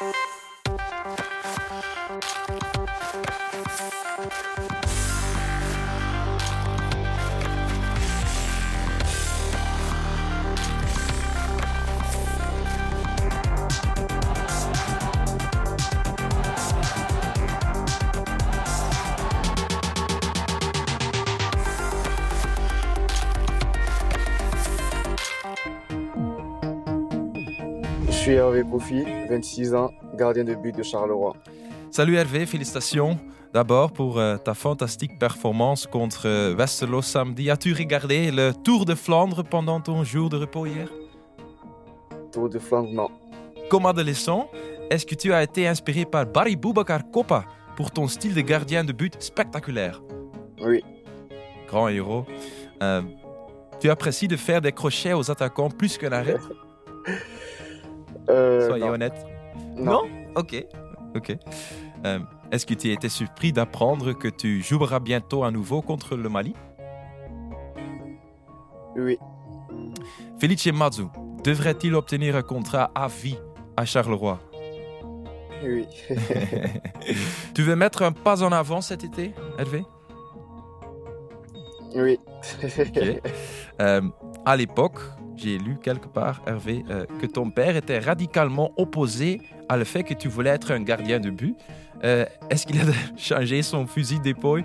Je suis Hervé Kofi, 26 ans, gardien de but de Charleroi. Salut Hervé, félicitations d'abord pour euh, ta fantastique performance contre euh, Westerlo samedi. As-tu regardé le Tour de Flandre pendant ton jour de repos hier? Tour de Flandre, non. Comme adolescent, est-ce que tu as été inspiré par Barry Boubacar Koppa pour ton style de gardien de but spectaculaire? Oui, Grand héros. Euh, tu apprécies de faire des crochets aux attaquants plus qu'un arrêt euh, Soyez non. honnête. Non. Ok. Ok. Euh, Est-ce que tu étais surpris d'apprendre que tu joueras bientôt à nouveau contre le Mali? Oui, Felice Mazzu devrait-il obtenir un contrat à vie à Charleroi? Oui. Tu veux mettre un pas en avant cet été, Hervé? Oui. Ok. Euh, à l'époque, j'ai lu quelque part, Hervé, euh, que ton père était radicalement opposé à le fait que tu voulais être un gardien de but. Euh, Est-ce qu'il a changé son fusil d'épaule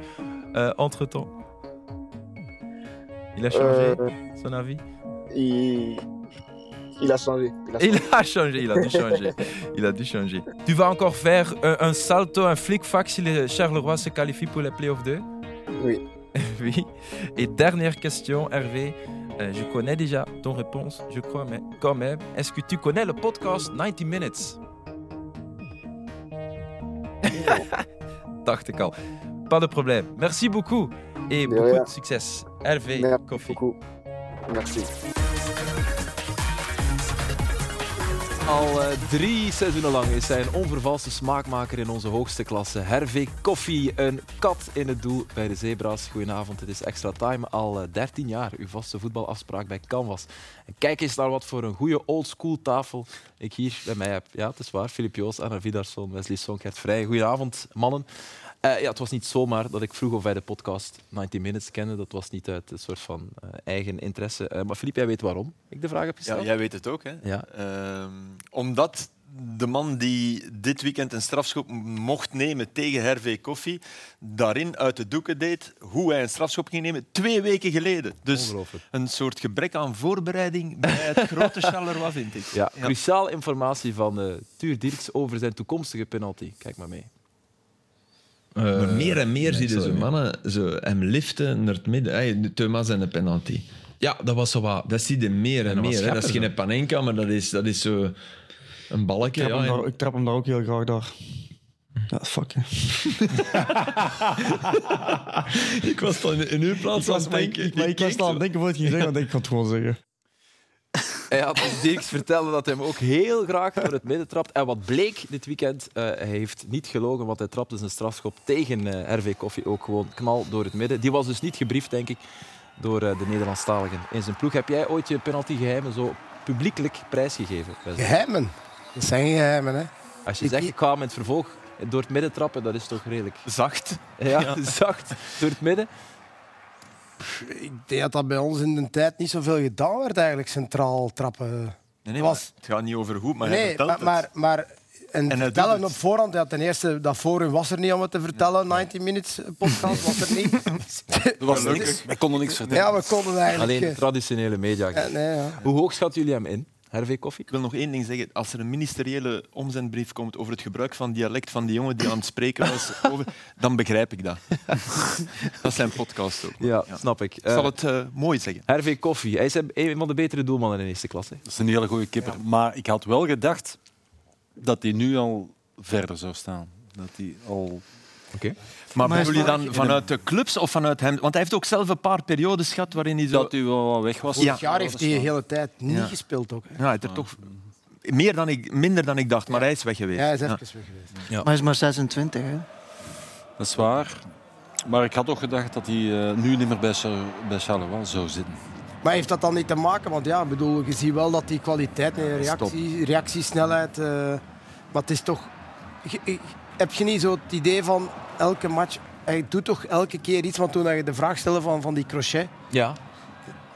euh, entre-temps Il a changé son avis? Il... il a changé. Il a Il changé. a changé, il a dû changer. Il a dû changer. Tu vas encore faire un, un salto, un flic-fac si le Charleroi se qualifie pour les playoffs 2 Oui. Oui. Et dernière question, Hervé. Euh, je connais déjà ton réponse, je crois, mais quand même, est-ce que tu connais le podcast 90 Minutes? Dacht ik al. Pas de problème. Merci beaucoup et De beaucoup rien. de. Hervé Merci Koffie. beaucoup. Merci. Al eh, drie seizoenen lang is hij een onvervalste smaakmaker in onze hoogste klasse. Hervé Koffie, een kat in het doel bij de Zebra's. Goedenavond, het is extra time. Al eh, 13 jaar uw vaste voetbalafspraak bij Canvas. En kijk eens naar wat voor een goede oldschool tafel ik hier bij mij heb. Ja, het is waar. Filip Joos, Anna Vidarsson, Wesley Sonkert Vrij. Goedenavond, mannen. Eh, ja, het was niet zomaar dat ik vroeg of wij de podcast 90 Minutes kenden. Dat was niet uit een soort van eh, eigen interesse. Eh, maar Filip, jij weet waarom ik de vraag heb Ja, gesteld? jij weet het ook, hè? Ja. Ehm, omdat de man die dit weekend een strafschop mocht nemen tegen Hervé Koffie, daarin uit de doeken deed hoe hij een strafschop ging nemen twee weken geleden. Dus een soort gebrek aan voorbereiding bij het grote Charleroi, vind ik. Ja, cruciaal informatie van Tuur Dirks over zijn toekomstige penalty. Kijk maar mee. Maar meer en meer nee, zie je zo mannen zo hem liften naar het midden. Hey, Thomas en de penalty. Ja, dat was zo wat. Dat zie je meer en dat was meer. hè. Dat is geen panenka, maar dat is, dat is zo een balkje. Ik trap, Ja, hem en- daar, ik trap hem daar ook heel graag daar. Ja, fuck. ik was dan in uw plaats Ik aan was, het maar denken. ik, maar ik was al aan het denken wat ik ging zeggen, dan denk ik, ga het gewoon zeggen. Hij had ons Dirks vertellen dat hij hem ook heel graag door het midden trapt. En wat bleek dit weekend, eh, hij heeft niet gelogen, want hij trapte zijn strafschop tegen eh Hervé Koffie ook gewoon knal door het midden. Die was dus niet gebriefd, denk ik, door eh, de Nederlandstaligen in zijn ploeg. Heb jij ooit je penaltygeheimen zo publiekelijk prijsgegeven? Geheimen. Dat zijn geen geheimen, hè. Als je Ik- zegt, ik ga hem in het vervolg door het midden trappen, dat is toch redelijk Zacht. ja, zacht door het midden. Ik denk dat dat bij ons in de tijd niet zoveel gedaan werd, eigenlijk, centraal trappen. Nee, nee, Was- het gaat niet over hoe, maar hij nee, vertelt maar, het. maar, maar en, vertellen op voorhand, ja, ten eerste, dat forum was er niet om het te vertellen, 90 minutes podcast was er niet. Dat was niks. Wij konden niks vertellen. ja, we konden eigenlijk... Alleen eh, traditionele media. ja, nee, ja. Hoe hoog schatten jullie hem in, Hervé Koffie? Ik wil nog één ding zeggen. Als er een ministeriële omzendbrief komt over het gebruik van dialect van die jongen die aan het spreken was, over, dan begrijp ik dat. dat is zijn podcast ook. Ja, Ja. snap ik. Ik zal Eh, het eh, mooi zeggen. Hervé Koffie, hij is een een van de betere doelmannen in eerste klasse. Dat is een hele goede kipper. Maar ik had wel gedacht dat hij nu al verder zou staan. Dat hij al... Maar, Maar bedoel je dan vanuit de clubs of vanuit hem? Want hij heeft ook zelf een paar periodes gehad waarin hij zo... Dat hij wel wat weg was. Ja. Vorig jaar heeft hij de hele tijd niet Ja. gespeeld ook. Hè. Ja, hij heeft er toch meer dan ik, minder dan ik dacht, maar hij is weg geweest. Ja, hij is even Ja. weg geweest. Maar hij is maar 26, hè? Dat is waar. Maar ik had ook gedacht dat hij eh, nu niet meer bij, bij Charleroi zou zitten. Maar heeft dat dan niet te maken? Want ja, ik bedoel, je ziet wel dat die kwaliteit en reactie, reactiesnelheid, eh, Maar het is toch... je- je- heb je niet zo het idee van elke match... Hij doet toch elke keer iets, want toen je de vraag stelde van, van die crochet... Ja.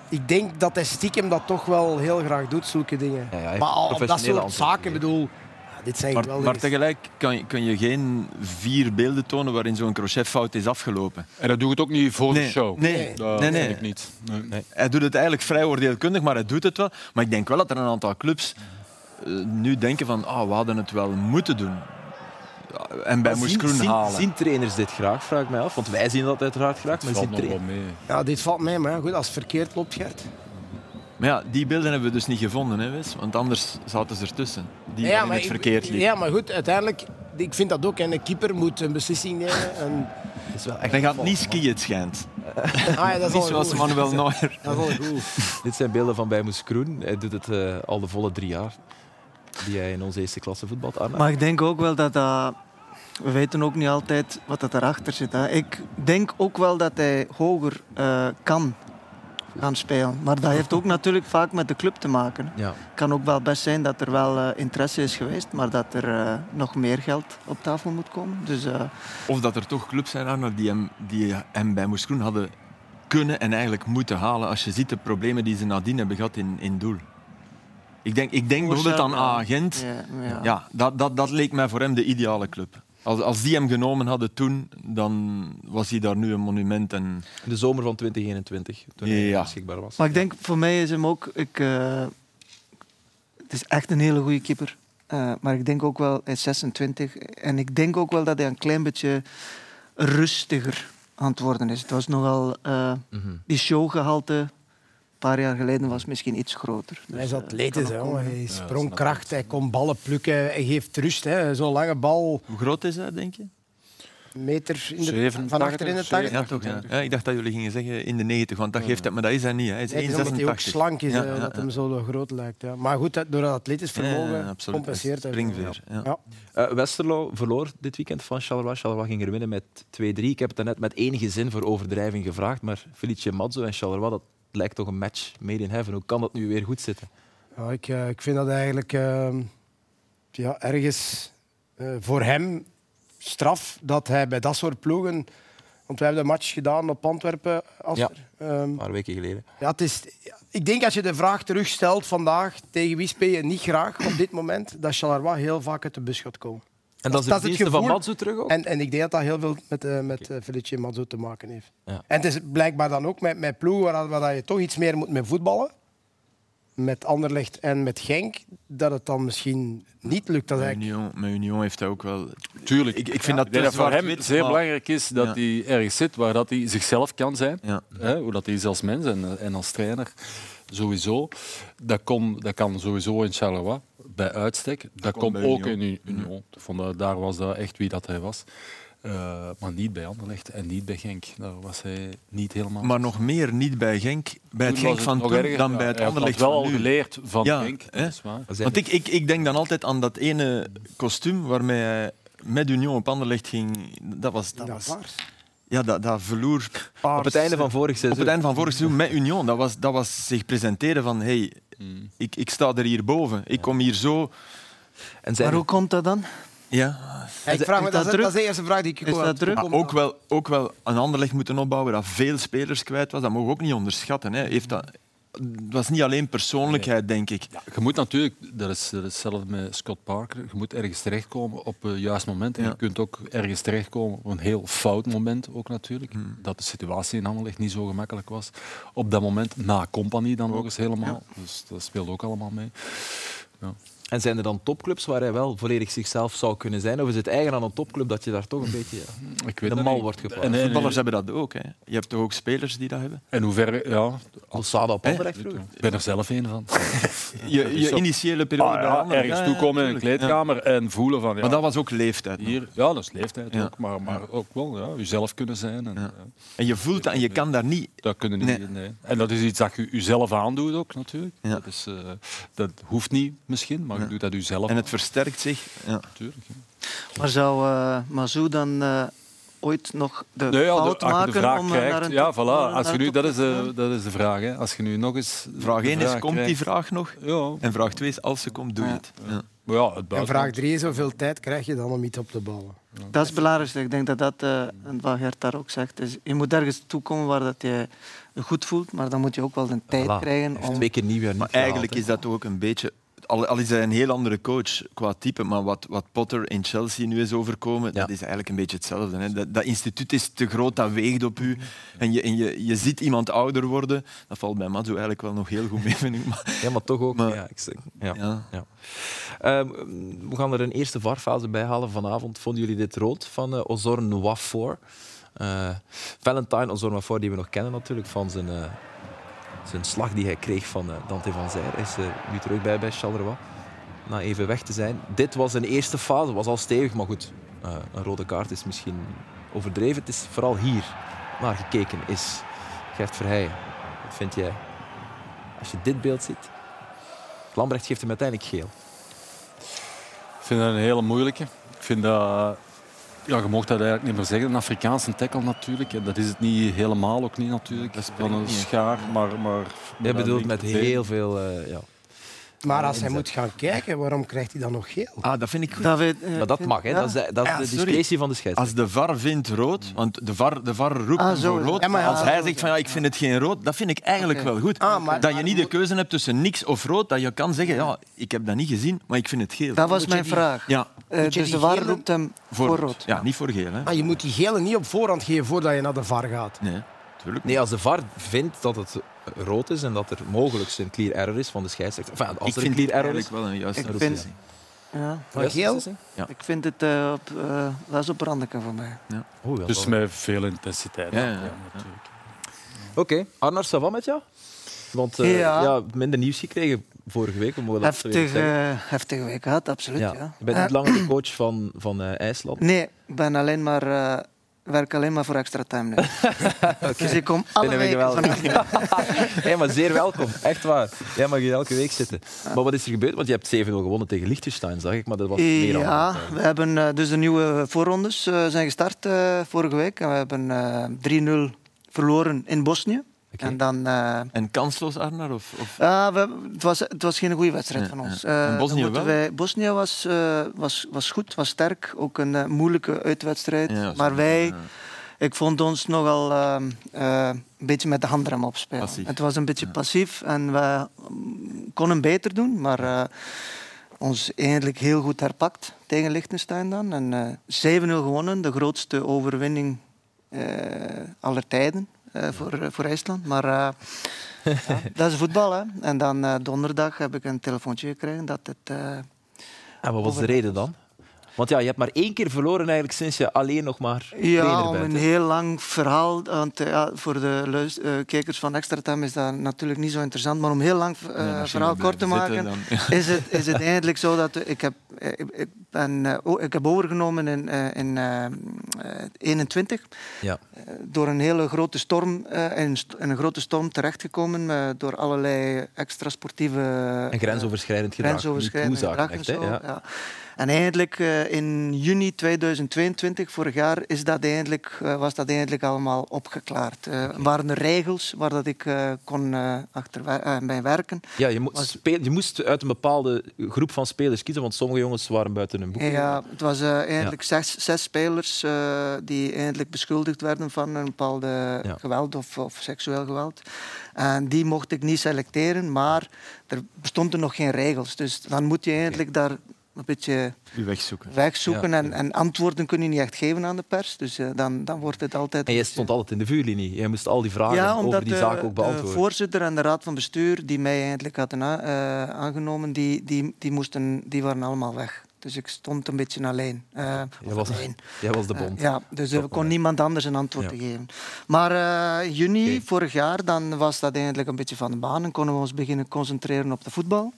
Ik denk dat hij stiekem dat toch wel heel graag doet, zulke dingen. Ja, ja, maar al dat soort zaken, bedoel... dit zijn Maar, maar tegelijk kan je, kun je geen vier beelden tonen waarin zo'n crochetfout is afgelopen. En dat doe ik het ook niet voor Nee, de show. nee, dat nee, vind nee. ik niet. Nee. Hij doet het eigenlijk vrij oordeelkundig, maar hij doet het wel. Maar ik denk wel dat er een aantal clubs eh, nu denken van ah, we hadden het wel moeten doen. En bij Moes zien, Kroen halen. zien trainers dit graag, vraag ik mij af. Want wij zien dat uiteraard graag. Het Maar valt nog wel mee. Ja, dit valt mee, maar ja, goed, als het verkeerd loopt, Gert. Maar ja, die beelden hebben we dus niet gevonden, hè, Wes? want anders zaten ze ertussen. Die ja, maar het verkeerd liep. Ja, maar goed, uiteindelijk... Ik vind dat ook. En een keeper moet een beslissing nemen. En, Het is wel echt Hij gaat niet skiën, het schijnt. ah, ja, dat is Niet al zoals goed. Manuel Neuer. Dat is goed. Dit zijn beelden van bij Moes Kroen. Hij doet het eh, al de volle drie jaar. Die hij in onze eerste klasse voetbalt. Arne. Maar ik denk ook wel dat dat... We weten ook niet altijd wat dat erachter zit. Hè. Ik denk ook wel dat hij hoger eh, kan gaan spelen. Maar dat heeft ook natuurlijk vaak met de club te maken. Het Ja. kan ook wel best zijn dat er wel eh, interesse is geweest, maar dat er eh, nog meer geld op tafel moet komen. Dus eh, Of dat er toch clubs zijn Arno, die, hem, die hem bij Moes Kroen hadden kunnen en eigenlijk moeten halen. Als je ziet de problemen die ze nadien hebben gehad in, in doel. Ik denk, ik denk bijvoorbeeld aan. Agent. ja, ja. Ja, dat, dat, dat leek mij voor hem de ideale club. Als, als die hem genomen hadden toen, dan was hij daar nu een monument. En In de zomer van 2021, toen hij Ja. beschikbaar was. Maar ik denk, voor mij is hem ook... Ik, eh, het is echt een hele goede keeper. Eh, maar ik denk ook wel, hij is 26. En ik denk ook wel dat hij een klein beetje rustiger aan het worden is. Het was nogal... eh, Mhm. die showgehalte paar jaar geleden was misschien iets groter. Dus, Hij is eh, atletisch, hè, jongen. hij snap sprongkracht, hij kon ballen plukken, hij geeft rust. hè. Zo'n lange bal, hoe groot is hij, denk je? een meter in de, 87, van achter in de tang. zeven. Ja, toch? Ja. Ja, ik dacht dat jullie gingen zeggen in de 90, want dat geeft het, maar dat is hij niet. hè. Hij is Nee, omdat hij ook 1,86. slank is, Ja, eh, ja, dat ja. hem zo groot lijkt. Ja. Maar goed, dat- door dat atletisch vermogen compenseert hij. Springveer. Ja. Ja. Eh, Westerlo verloor dit weekend van Charleroi. Charleroi ging er winnen met 2-3. Ik heb het net met enige zin voor overdrijving gevraagd, maar Felice Mazzo en Charleroi, dat lijkt toch een match made in heaven. Hoe kan dat nu weer goed zitten? Ja, ik, eh, ik vind dat eigenlijk eh, ja, ergens eh, voor hem straf dat hij bij dat soort ploegen. Want wij hebben de match gedaan op Antwerpen. Als Ja. Ehm, Een paar weken geleden. ja, het is, ik denk als je de vraag terugstelt vandaag tegen wie speel je niet graag op dit moment, dat Charleroi heel vaak uit de bus gaat komen. En Dat- dat is het verdienste van gevoel. Mazzo terug ook? En, en ik denk dat dat heel veel met, eh met eh, Felice Mazzo te maken heeft. Ja. En het is blijkbaar dan ook met, met ploegen waar, waar je toch iets meer moet met voetballen. Met Anderlecht en met Genk, dat het dan misschien niet lukt. Dat eigenlijk- Union, met Union heeft hij ook wel... Tuurlijk. Ik, ik vind dat voor hem zeer maar- belangrijk is dat Ja. hij ergens zit waar dat hij zichzelf kan zijn. Ja. Hè, hoe dat hij is als mens en, en als trainer. Sowieso. Dat, kon, dat kan sowieso in Charleroi, bij uitstek. Dat, kon komt ook Union. in Union. Ik vond dat, daar was dat echt wie dat hij was. Eh, maar niet bij Anderlecht en niet bij Genk. Daar was hij niet helemaal. Maar nog meer niet bij Genk, bij het Toen Genk was van toen, erger. dan Ja, bij het hij had Anderlecht wel van al nu. geleerd van Ja, Genk. hè? Dat is waar. We zijn- Want ik, ik, ik denk dan altijd aan dat ene kostuum waarmee hij met Union op Anderlecht ging. Dat was, dat Ja, was, ja, dat, dat verloer Op het einde van vorig op seizoen. het einde van vorig seizoen met Union. Dat was, dat was zich presenteren van hey, Mm. ik, ik sta er hier boven. Ik kom hier zo. En zijn Maar hoe komt dat dan? Ja, Ja, ik Is vraag me, dat dat, is, druk? dat is de eerste vraag die ik Is ook dat ook wel, ook wel een Anderlecht moeten opbouwen dat veel spelers kwijt was. Dat mogen we ook niet onderschatten. Hè. Heeft dat, het was niet alleen persoonlijkheid, denk ik. Ja, je moet natuurlijk, dat is, dat is hetzelfde met Scott Parker, je moet ergens terechtkomen op het juiste moment. En Ja. je kunt ook ergens terechtkomen op een heel fout moment ook natuurlijk. Hmm. Dat de situatie in Anderlecht niet zo gemakkelijk was. Op dat moment, na Compagnie dan nog eens helemaal. Dus dat speelt ook allemaal mee. En zijn er dan topclubs waar hij wel volledig zichzelf zou kunnen zijn? Of is het eigen aan een topclub dat je daar toch een beetje ja, Ik weet de mal niet. wordt geplaatst? En, Voetballers hebben dat ook. Hè. Je hebt toch ook spelers die dat hebben? en hoe ver, ja, Losada op Hè? Anderlecht vroeger. ik ben er zelf een van. Je, je initiële periode Ah, ja, ergens Ja, ja, toekomen in een kleedkamer en voelen van ja, Maar dat was ook leeftijd. nog. hier, ja, dat is leeftijd Ja. ook, maar, maar ook wel ja, jezelf kunnen zijn. En, Ja. ja. En je voelt dat en je kan daar niet. Dat kunnen niet. Nee. Nee. En dat is iets dat je jezelf aandoet ook natuurlijk. Ja. Dat, is, eh, dat hoeft niet misschien, maar je Ja. doet dat jezelf En het aan, versterkt zich. Ja. natuurlijk. Maar zou eh Mazou dan eh, ooit nog de Nee, ja, de- fout als je de maken vraag om krijgt, naar een ja, voilà. Als je nu, dat, is de, dat is de vraag. Hè. Als je nu nog eens. Vraag de 1 is, komt die vraag nog? Ja, En vraag 2 is, als ze komt, doe je Ja. het. Ja. Maar het En vraag drie is hoeveel tijd krijg je dan om iets op te bouwen? Dat is het belangrijkste. Ik denk dat dat, eh, en wat Gert daar ook zegt, is je moet ergens toekomen waar dat je je goed voelt, maar dan moet je ook wel de tijd Voilà. krijgen om... twee keer niet Maar gehaald, eigenlijk is dat toch ook een beetje... Al, al is hij een heel andere coach qua type, maar wat, wat Potter in Chelsea nu is overkomen, Ja. dat is eigenlijk een beetje hetzelfde. Hè. Dat, dat instituut is te groot, dat weegt op u. En je, en je, je ziet iemand ouder worden. Dat valt bij Matsu eigenlijk wel nog heel goed mee, vind ik. Maar, Ja, maar toch ook. Maar- ja, ik zeg, ja. ja. Ehm, we gaan er een eerste varfase bij halen vanavond. Vonden jullie dit rood van eh Ozorn Wafor? Eh Valentine Ozorn Wafor, die we nog kennen natuurlijk, van zijn, eh, zijn slag die hij kreeg van eh, Dante van Zijr. Is eh, nu terug bij bij Charleroi, na even weg te zijn. Dit was een eerste fase, was al stevig, maar goed. eh, een rode kaart is misschien overdreven. Het is vooral hier naar gekeken is. Gert Verheijen, wat vind jij? Als je dit beeld ziet. Lambrecht geeft hem uiteindelijk geel. Ik vind dat een hele moeilijke. Ik vind dat... Ja, je mocht dat eigenlijk niet meer zeggen. Een Afrikaanse tackle natuurlijk. En dat is het niet helemaal ook niet natuurlijk. Dat van een schaar, maar... maar Jij bedoelt met heel veel... eh, ja. Maar als hij moet gaan kijken, waarom krijgt hij dan nog geel? Ah, dat vind ik goed. Dat weet- eh, Maar dat vind- mag, hè? ja. dat is, de, dat is Ja, de discretie van de scheidsrechter. Als de VAR vindt rood, want de VAR, de VAR roept Ah, voor rood. Ja, maar ja, als hij zegt van ja, ik vind het geen rood, dat vind ik eigenlijk wel goed. Ah, maar- dat je niet de keuze hebt tussen niks of rood, dat je kan zeggen ja, ik heb dat niet gezien, maar ik vind het geel. Dat was Moet mijn die- vraag. Ja, Eh, dus de VAR roept hem voor, voor rood. Ja, niet voor geel. Hè. Maar je moet die gele niet op voorhand geven voordat je naar de VAR gaat. Nee, tuurlijk. Nee, als de VAR vindt dat het rood is en dat er mogelijk een clear error is van de scheidsrechter. Enfin, als ik er een clear error is... eigenlijk wel een juiste Ik vind- beslissing. Ja. Maar geel? Ja. Ik vind het eh, op, eh, dat is op Brandeke voor mij. Oh, wel. Dus met veel intensiteit. Ja, Ja, ja, ja. natuurlijk. Oké, Arnar, ça va met jou? Want eh, ja. Ja. minder nieuws gekregen vorige week. We mogen dat zo weer Heftig, zeggen. eh, heftige week gehad, absoluut. ja. Ja. Je bent niet langer de coach van, van eh, IJsland. Nee, ik ben alleen maar, eh, werk alleen maar voor extra time nu. Dus ik kom alle weken hey, maar zeer welkom, echt waar. Jij mag hier elke week zitten. Maar wat is er gebeurd? Want je hebt 7-0 gewonnen tegen Liechtenstein, zag ik. Maar dat was meer Ja, dan we hebben eh, dus de nieuwe voorrondes eh, zijn gestart eh, vorige week. En we hebben eh 3-0 verloren in Bosnië. En dan... eh, En kansloos, Arnar? Of, of... We, het, was, het was geen goede wedstrijd Ja, van ons. ja. En Eh, Bosnië wel? Wij, Bosnië was, eh, was, was goed, was sterk. Ook een moeilijke uitwedstrijd. Ja, maar wij, ik vond ons nogal eh, eh, een beetje met de handrem opspelen. Passief. Het was een beetje passief en we mm, konden beter doen. Maar ons eigenlijk heel goed herpakt tegen Liechtenstein dan. En eh 7-0 gewonnen, de grootste overwinning aller tijden voor, eh, voor IJsland. Maar eh, ja, dat is voetbal. Hè. En dan eh, donderdag heb ik een telefoontje gekregen dat het... eh, En wat was de reden dan? Want ja, je hebt maar één keer verloren eigenlijk sinds je alleen nog maar ja, trainer om een heel lang verhaal... Want eh, ja, voor de eh, kijkers van Extra Time is dat natuurlijk niet zo interessant. Maar om een heel lang eh, Ja, verhaal kort te maken... is het, is het eigenlijk zo dat ik heb, ik, ben, ik heb overgenomen in, in eh, eh, 21. Ja. Door een hele grote storm, in, in een grote storm terechtgekomen. door allerlei extra sportieve... En grensoverschrijdend gedrag. grensoverschrijdend gedrag en zo. Ja. En eigenlijk eh, in juni 2022, vorig jaar, is dat eigenlijk, eh, was dat eigenlijk allemaal opgeklaard. Er waren er regels waar dat ik kon achter, bij werken. Ja, je, Was- speel- je moest uit een bepaalde groep van spelers kiezen, want sommige jongens waren buiten hun boek. Ja, het was eigenlijk zes, zes spelers die eigenlijk beschuldigd werden van een bepaalde Ja. geweld of, of seksueel geweld. En die mocht ik niet selecteren, maar er bestonden nog geen regels. Dus dan moet je eigenlijk daar een beetje U wegzoeken. wegzoeken. Ja. En, en antwoorden kun je niet echt geven aan de pers. Dus eh, dan, dan wordt het altijd... En jij stond altijd in de vuurlinie. Jij moest al die vragen ja, over die de, zaak ook de beantwoorden. voorzitter en de raad van bestuur die mij eigenlijk hadden eh, aangenomen, die, die, die, moesten, die waren allemaal weg. Dus ik stond een beetje alleen. Eh, Jij was, alleen. jij was de bond. ja, dus er kon niemand anders een antwoord Ja. geven. Maar eh, juni vorig jaar, dan was dat eigenlijk een beetje van de baan en konden we ons beginnen concentreren op de voetbal.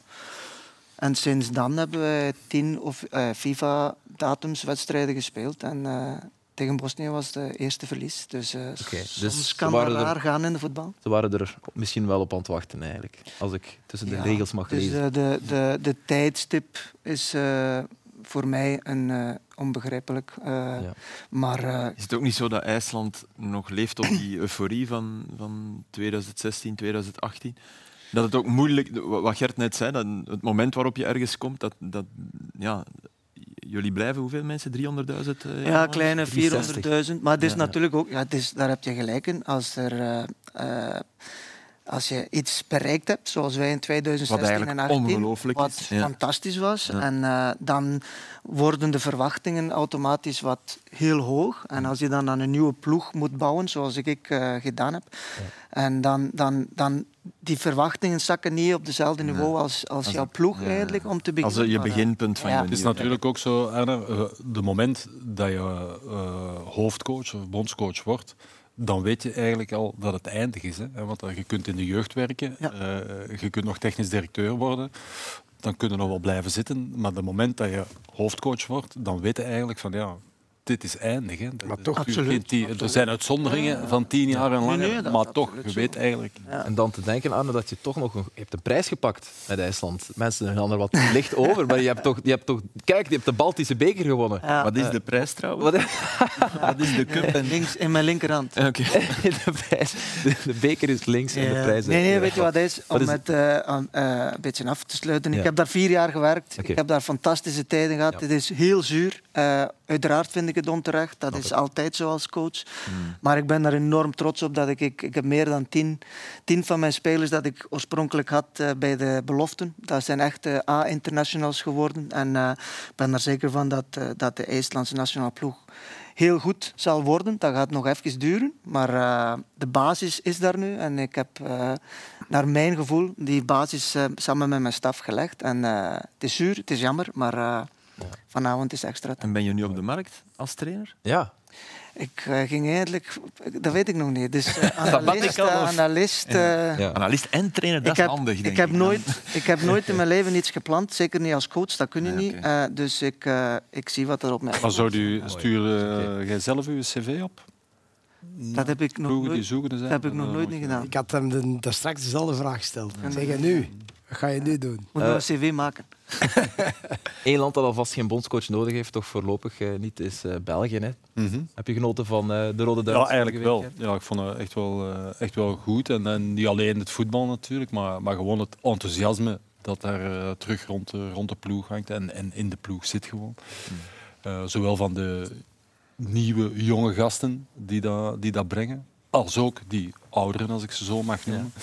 En sinds dan hebben wij tien of eh, FIFA-datums wedstrijden gespeeld. En eh, tegen Bosnië was de eerste verlies. Dus, eh, dus soms kan waren dat er- raar gaan in de voetbal. Ze waren er misschien wel op aan het wachten, eigenlijk. Als ik tussen de Ja, regels mag Dus lezen. eh, de, de, de tijdstip is eh, voor mij een, eh, onbegrijpelijk. Eh, Ja. Maar eh, Is het ook niet zo dat IJsland nog leeft op die euforie van, van 2016, 2018? Dat het ook moeilijk, wat Gert net zei, dat het moment waarop je ergens komt, dat, dat ja, jullie blijven hoeveel mensen? 300.000? eh, Ja, kleine 360. 400.000. Maar het is Ja. natuurlijk ook, ja, het is, daar heb je gelijk in. Als, er, eh, eh, als je iets bereikt hebt, zoals wij in 2016 Wat en eigenlijk 2018, ongelooflijk wat is. Fantastisch was. Ja. En eh, dan worden de verwachtingen automatisch wat heel hoog. En als je dan aan een nieuwe ploeg moet bouwen, zoals ik eh, gedaan heb, en dan, dan, dan die verwachtingen zakken niet op dezelfde niveau als, als Als jouw ploeg ja. eigenlijk om te Als beginnen. je Maar, eh, beginpunt van ja. je Het is natuurlijk ook zo, Erne, eh, de moment dat je eh, hoofdcoach of bondscoach wordt, dan weet je eigenlijk al dat het eindig is. Hè? Want eh, je kunt in de jeugd werken, Ja. eh, je kunt nog technisch directeur worden, dan kun je nog wel blijven zitten. Maar het moment dat je hoofdcoach wordt, dan weet je eigenlijk van ja, dit is eindig. Hè? Maar toch- Absoluut. Er zijn uitzonderingen van tien jaar en langer, Nee, nee, maar toch, je zo. weet eigenlijk... En dan te denken, Arne, dat je toch nog een, je hebt een prijs gepakt met IJsland. Mensen gaan er wat licht over, maar je hebt toch, je hebt toch... Kijk, je hebt de Baltische beker gewonnen. Ja. Wat is de prijs trouwens? Wat, Wat is de cup? En... Links in mijn linkerhand. Oké. de, prijs, de, de beker is links en de prijs Nee, nee, weet je wat het is? Wat Om is het eh, aan- eh, een beetje af te sluiten. Ja. Ik heb daar vier jaar gewerkt. Ik heb daar fantastische tijden gehad. Ja. Het is heel zuur. Eh, uiteraard vind ik het onterecht. Dat is altijd zo als coach. Hmm. Maar ik ben daar enorm trots op dat ik... Ik, ik heb meer dan tien, tien van mijn spelers dat ik oorspronkelijk had eh, bij de beloften. Dat zijn echt A-internationals geworden. En eh, ik ben er zeker van dat, eh, dat de IJslandse nationale ploeg heel goed zal worden. Dat gaat nog even duren, maar de basis is daar nu. En ik heb, naar mijn gevoel, die basis samen met mijn staf gelegd. En het is zuur, het is jammer, maar vanavond is extra. En ben je nu op de markt als trainer? Ja. Ik eh, ging eigenlijk, dat weet ik nog niet. Dus eh, analist, eh, analist Ja. Analist en trainer, dat ik is handig, denk ik, heb ik. nooit, ik heb nooit in mijn leven iets gepland, zeker niet als coach, dat kun je Nee, niet. Eh, dus ik, eh, ik zie wat er op mij Maar zou u sturen jij zelf uw cv op? Dat heb ik nog nooit, zijn? dat heb ik nog nooit niet gedaan. Ik had hem de, daar straks dezelfde vraag gesteld. Zeg je nu? Wat ga je nu doen? Moet nog een cv maken. Eén land dat alvast geen bondscoach nodig heeft, toch voorlopig eh, niet, is eh, België. Hè. Mhm. Heb je genoten van eh, de Rode Ja, Duivels? eigenlijk vorige wel. week, Ja, ik vond het echt wel, eh, echt wel goed. En, en niet alleen het voetbal natuurlijk, maar, maar gewoon het enthousiasme dat daar eh, terug rond de, rond de ploeg hangt en, en in de ploeg zit gewoon. Eh, zowel van de nieuwe, jonge gasten die dat, die dat brengen, als ook die ouderen, als ik ze zo mag noemen.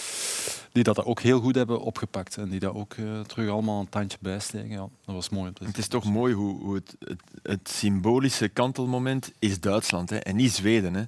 Die dat ook heel goed hebben opgepakt en die dat ook eh, terug allemaal een tandje bijsteken. Ja, dat was mooi. Het is toch mooi hoe, hoe het, het, het symbolische kantelmoment is Duitsland hè, en niet Zweden. Hè.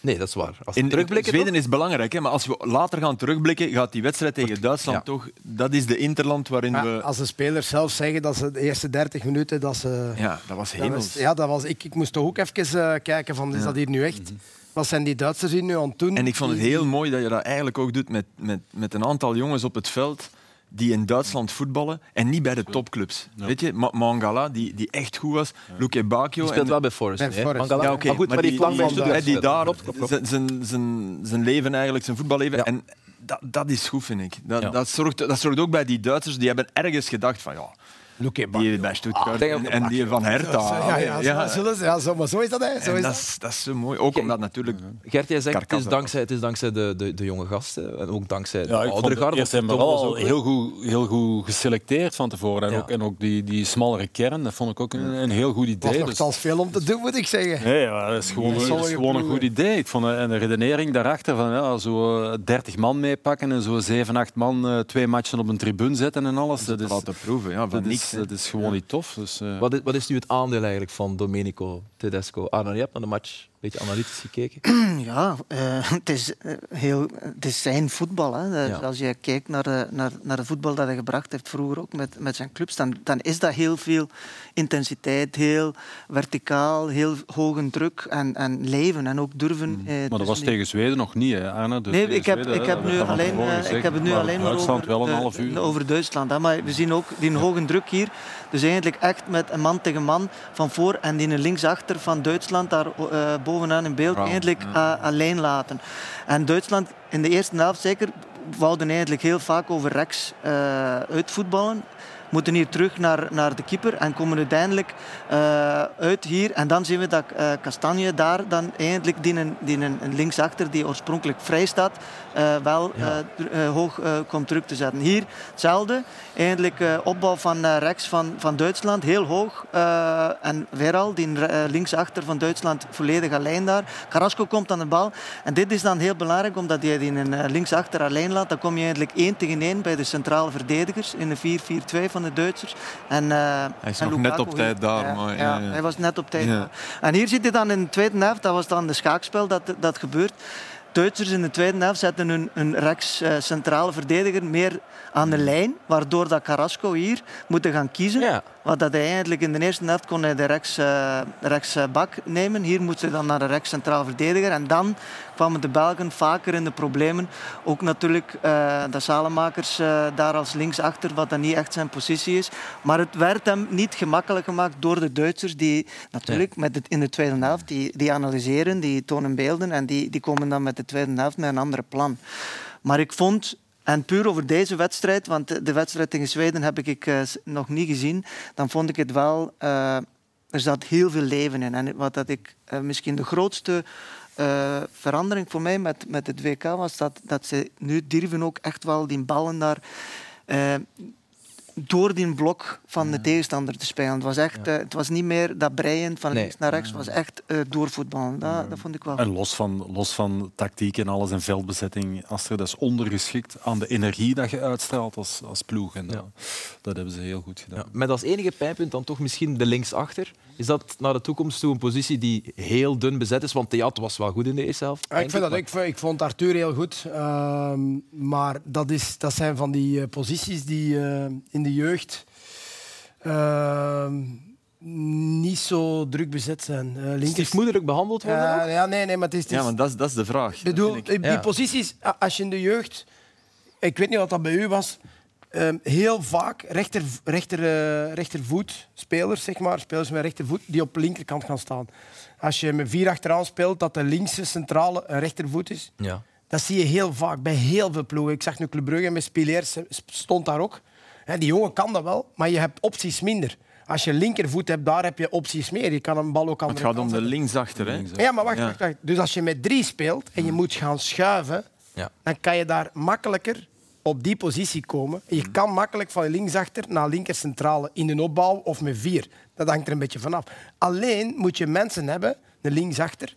Nee, dat is waar. Als we In, terugblikken, Zweden toch? is belangrijk, hè, maar als we later gaan terugblikken, gaat die wedstrijd tegen Duitsland Ja. toch... Dat is de interland waarin Maar we... als de spelers zelf zeggen dat ze de eerste 30 minuten dat ze. Ja, dat was dat hemels. was, ja, dat was, ik, ik moest toch ook even eh, kijken van is Ja. dat hier nu echt? Wat zijn die Duitsers hier nu aan het doen? En ik vond het Die- heel mooi dat je dat eigenlijk ook doet met, met, met een aantal jongens op het veld die in Duitsland voetballen en niet bij de topclubs. Ja. Weet je, Ma- Mangala, die, die echt goed was, Luke Bacchio... Die speelt en- wel bij Forest. Bij. Forest. Mangala. Ja, oké, maar goed, maar die lang bij die, Stuttgart die daar zijn- leven eigenlijk, zijn voetballeven. Ja. En dat, dat is goed, vind ik. Dat, Ja. dat, zorgt, dat zorgt ook bij die Duitsers, die hebben ergens gedacht van ja, Luke die bij Stuttgart denk en, en die van Hertha. Ja, ja, zo, ze- ja, zo, maar zo is dat. Hè. Zo is dat, dat. is, dat is zo mooi. Ook omdat natuurlijk... Gert, jij zegt het is dankzij, het is dankzij de, de, de jonge gasten en ook dankzij de Ja, oudere het garde. Tom was vooral heel goed, heel goed geselecteerd van tevoren. En, Ja. ook, en ook die, die smallere kern, dat vond ik ook een, een heel goed Er was idee. Dus- veel om te doen, moet ik zeggen. Nee, ja, dat is gewoon, Ja, dat is sommige gewoon een goed idee. Ik vond eh, en de redenering daarachter van ja, zo eh, 30 man meepakken en zo 7, 8 man eh, twee matchen op een tribune zetten en alles. Dat is, laten proeven, ja, van dat niks. Is, dat is gewoon niet tof. Dus, eh, Wat is, wat is nu het aandeel eigenlijk van Domenico Tedesco? Arno, je hebt naar de match een beetje analytisch gekeken. Ja, eh, het, is, eh, heel, het is zijn voetbal. Hè. Dus Ja. Als je kijkt naar, de, naar, naar het voetbal dat hij gebracht heeft vroeger ook met, met zijn clubs, dan, dan is dat heel veel intensiteit, heel verticaal, heel hoge druk en, en leven en ook durven. eh, Mm. maar dat was die- tegen Zweden nog niet, hè, Arne? Dus Nee, ik heb, Zweden, ik heb, nu alleen, eh, ik heb het nu maar alleen maar Duitsland over, wel een de- half uur. over Duitsland. Hè. Maar we zien ook die hoge druk hier. Dus eigenlijk echt met een man tegen man van voor en die linksachter van Duitsland daar eh, bovenaan in beeld eigenlijk eh, alleen laten. En Duitsland in de eerste helft zeker wouden eigenlijk heel vaak over rechts eh, uitvoetballen. Moeten hier terug naar, naar de keeper en komen uiteindelijk eh, uit hier. En dan zien we dat eh Kastanje daar dan eindelijk die, een, die een, linksachter die oorspronkelijk vrij staat, eh, wel Ja. hoog komt terug te zetten. Hier hetzelfde. Eindelijk opbouw van rechts van, van Duitsland, heel hoog. En Veral, die linksachter van Duitsland, volledig alleen daar. Carrasco komt aan de bal. En dit is dan heel belangrijk, omdat je die een linksachter alleen laat. Dan kom je eigenlijk één tegen één bij de centrale verdedigers in de 4-4-2 van de Duitsers. En, eh, Hij is en nog Lukaku net op tijd daar. Ja, maar, ja, ja, ja. hij was net op tijd. En hier zit je dan in de tweede helft, dat was dan de schaakspel dat, dat gebeurt. Duitsers in de tweede helft zetten hun, hun rechts eh, centrale verdediger meer aan de lijn, waardoor dat Carrasco hier moet gaan kiezen. Wat dat hij eigenlijk in de eerste helft kon hij de rechts, eh, rechtsbak nemen. Hier moet hij dan naar de rechts centraal verdediger. En dan kwamen de Belgen vaker in de problemen. Ook natuurlijk eh de Salemakers eh, daar als linksachter, wat dan niet echt zijn positie is. Maar het werd hem niet gemakkelijk gemaakt door de Duitsers, die natuurlijk met het, in de tweede helft, die, die analyseren, die tonen beelden en die, die komen dan met de tweede helft met een ander plan. Maar ik vond en puur over deze wedstrijd, want de- wedstrijd tegen Zweden heb ik eh, nog niet gezien, dan vond ik het wel... eh, er zat heel veel leven in. En wat dat ik eh, misschien de grootste verandering voor mij met, met het WK was, dat, dat ze nu durven ook echt wel die ballen daar... door die blok van de tegenstander te spelen. Het was, echt, eh, het was niet meer dat breien van Nee. links naar rechts. Het was echt eh, doorvoetballen. Dat, dat vond ik wel En los van, los van tactiek en alles en veldbezetting, Aster, dat is ondergeschikt aan de energie dat je uitstraalt als, als ploeg. En dat, dat hebben ze heel goed gedaan. Ja, met als enige pijnpunt dan toch misschien de linksachter. Is dat naar de toekomst toe een positie die heel dun bezet is? Want Theat was wel goed in de eerste helft. Ja, ik, vind dat, ik, vond- ik vond Arthur heel goed. Ehm, maar dat, is, dat zijn van die eh, posities die eh, in de jeugd ehm, niet zo druk bezet zijn. Eh linker... Stiefmoederlijk behandeld worden? Ja, nee, nee, maar het is... het is- Ja, want dat is, dat is de vraag. ik bedoel, ik. die Ja. posities, als je in de jeugd... Ik weet niet wat dat bij u was. ehm, heel vaak rechter, rechter, eh, rechtervoet spelers, zeg maar, spelers met rechtervoet, die op de linkerkant gaan staan. Als je met vier achteraan speelt, dat de linkse centrale een rechtervoet is. Ja. Dat zie je heel vaak bij heel veel ploegen. Ik zag nu Club Brugge met Spileers stond daar ook. Hè, die jongen kan dat wel, maar je hebt opties minder. Als je linkervoet hebt, daar heb je opties meer. Je kan een bal ook aan Het de gaat om de linksachter. Hè? Ja, maar wacht, Ja. wacht, wacht. Dus als je met drie speelt en je moet gaan schuiven, Ja. dan kan je daar makkelijker op die positie komen. En je kan makkelijk van linksachter naar linkercentrale in een opbouw of met vier. Dat hangt er een beetje vanaf. Alleen moet je mensen hebben, een linksachter,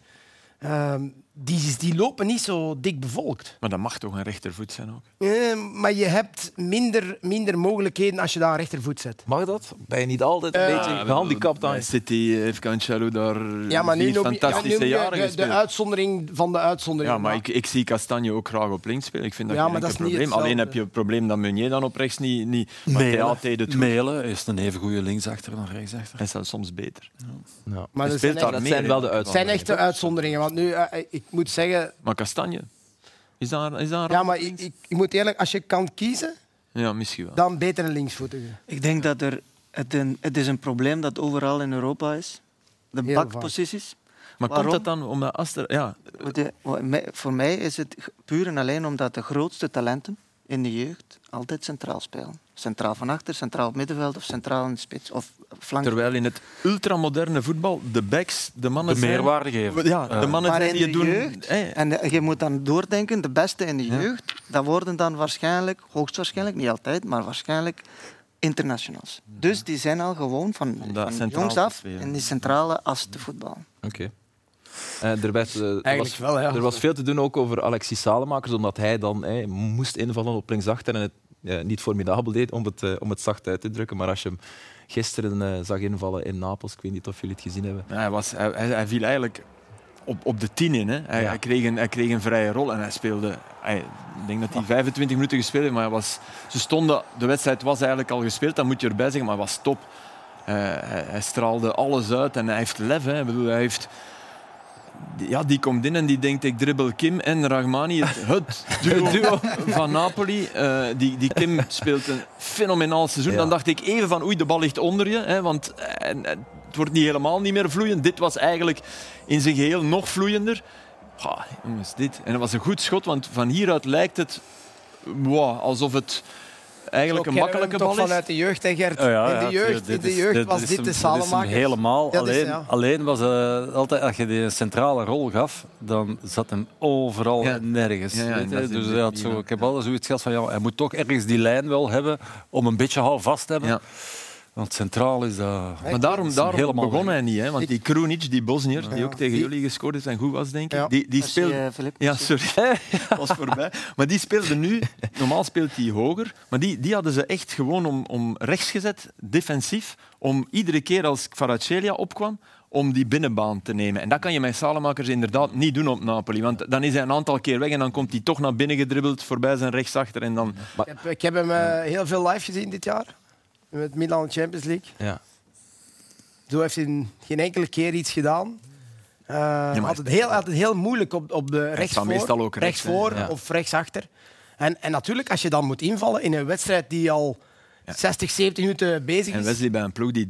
ehm, die, die lopen niet zo dik bevolkt. Maar dat mag toch een rechtervoet zijn ook? Eh, maar je hebt minder, minder mogelijkheden als je daar een rechtervoet zet. Mag dat? Ben je niet altijd een Eh, beetje gehandicapt aan City heeft Cancelo daar Ja, maar nu fantastische ja, nu jaren de, de, uitzondering van de uitzondering. Ja, maar ik, ik zie Castanje ook graag op links spelen. Ik vind dat Ja, geen dat probleem. Alleen heb je het probleem dat Meunier dan op rechts niet... niet Melen. Deed het. Melen is een even goede linksachter dan rechtsachter. Hij is zelfs soms beter. Ja. maar dat zijn, dat wel de het zijn uitzonderingen. echte uitzonderingen. Want nu, eh, ik moet zeggen, Maar Castanje? Is daar, is daar ja, maar ik, ik, ik moet eerlijk, als je kan kiezen, Ja, misschien wel. dan beter een linksvoetige. Ik denk dat er, het, een, het is een probleem dat overal in Europa is. De Heel bakposities. Maar Waarom? komt dat dan omdat Aster... Ja, Voor mij is het puur en alleen omdat de grootste talenten in de jeugd altijd centraal spelen. Centraal van achter, centraal op middenveld of centraal in de spits of flank. terwijl in het ultramoderne voetbal de backs, de mannen De zijn- meerwaarde geven. Ja, de Eh, mannen maar zijn in die de het doen... jeugd, Hey, en je moet dan doordenken, de beste in de Ja. jeugd, dat worden dan waarschijnlijk, hoogstwaarschijnlijk, niet altijd, maar waarschijnlijk internationals. Dus die zijn al gewoon van, van jongs af in die centrale as te voetballen. Oké. Eh, er, werd, eh, was, wel, ja. er was veel te doen ook over Alexis Salemakers, omdat hij dan moest invallen op linksachter en het niet formidabel deed, om het, eh, om het zacht uit te drukken. Maar als je hem gisteren zag invallen in Napels, ik weet niet of jullie het gezien hebben. Ja, hij, was, hij, hij, viel eigenlijk op, op de tien in. Hè. Hij, Ja. hij, kreeg een, hij kreeg een vrije rol en hij speelde. Hij, ik denk dat hij 25 minuten gespeeld heeft, maar hij was, ze stonden, de wedstrijd was eigenlijk al gespeeld, dat moet je erbij zeggen, maar hij was top. Hij, hij straalde alles uit en hij heeft lef. Hè. Ik bedoel, hij heeft, ja, die komt in en die denkt ik dribbel Kim en Rahmani, het, het duo, van Napoli. Eh, die, die Kim speelt een fenomenaal seizoen. Ja. Dan dacht ik even van oei, de bal ligt onder je. Hè, want en, en het wordt niet helemaal niet meer vloeiend. Dit was eigenlijk in zijn geheel nog vloeiender. Ha, jongens, dit. En dat was een goed schot, want van hieruit lijkt het wow, alsof het eigenlijk een makkelijke bal is. vanuit de jeugd, hè Gert? Oh ja, in de ja, jeugd, in de is- jeugd was dit de dit is hem Salemaker. helemaal. Alleen, ja. alleen was eh, altijd, als je die een centrale rol gaf, dan zat hem overal Ja. en nergens. Ja, ja, weet dus hij had zo, ik heb altijd zoiets gehad van, ja, hij moet toch ergens die lijn wel hebben om een beetje houvast te hebben. Want centraal is dat... Maar daarom, daarom helemaal begon weg. hij niet. Hè? Want die Krunic, die Bosnier, die ook tegen Die- jullie gescoord is en goed was, denk ik, Ja. die, die speelde... eh, Filip. Ja, sorry. was voorbij. Maar die speelde nu... Normaal speelt hij hoger. Maar die, die hadden ze echt gewoon om, om rechts gezet, defensief, om iedere keer als Kvaratskhelia opkwam, om die binnenbaan te nemen. En dat kan je met Salemakers inderdaad niet doen op Napoli. Want dan is hij een aantal keer weg en dan komt hij toch naar binnen gedribbeld, voorbij zijn rechtsachter. En dan... Ik heb, ik heb hem eh, heel veel live gezien dit jaar. Met Milan Champions League. Ja. Zo heeft hij geen enkele keer iets gedaan. Eh het heel, het heel moeilijk op, op de rechtsvoor, meestal ook rechts, rechtsvoor Ja. of rechtsachter. En, en natuurlijk, als je dan moet invallen in een wedstrijd die al 60, 70 minuten bezig En is. Wesley bij een ploeg die 30%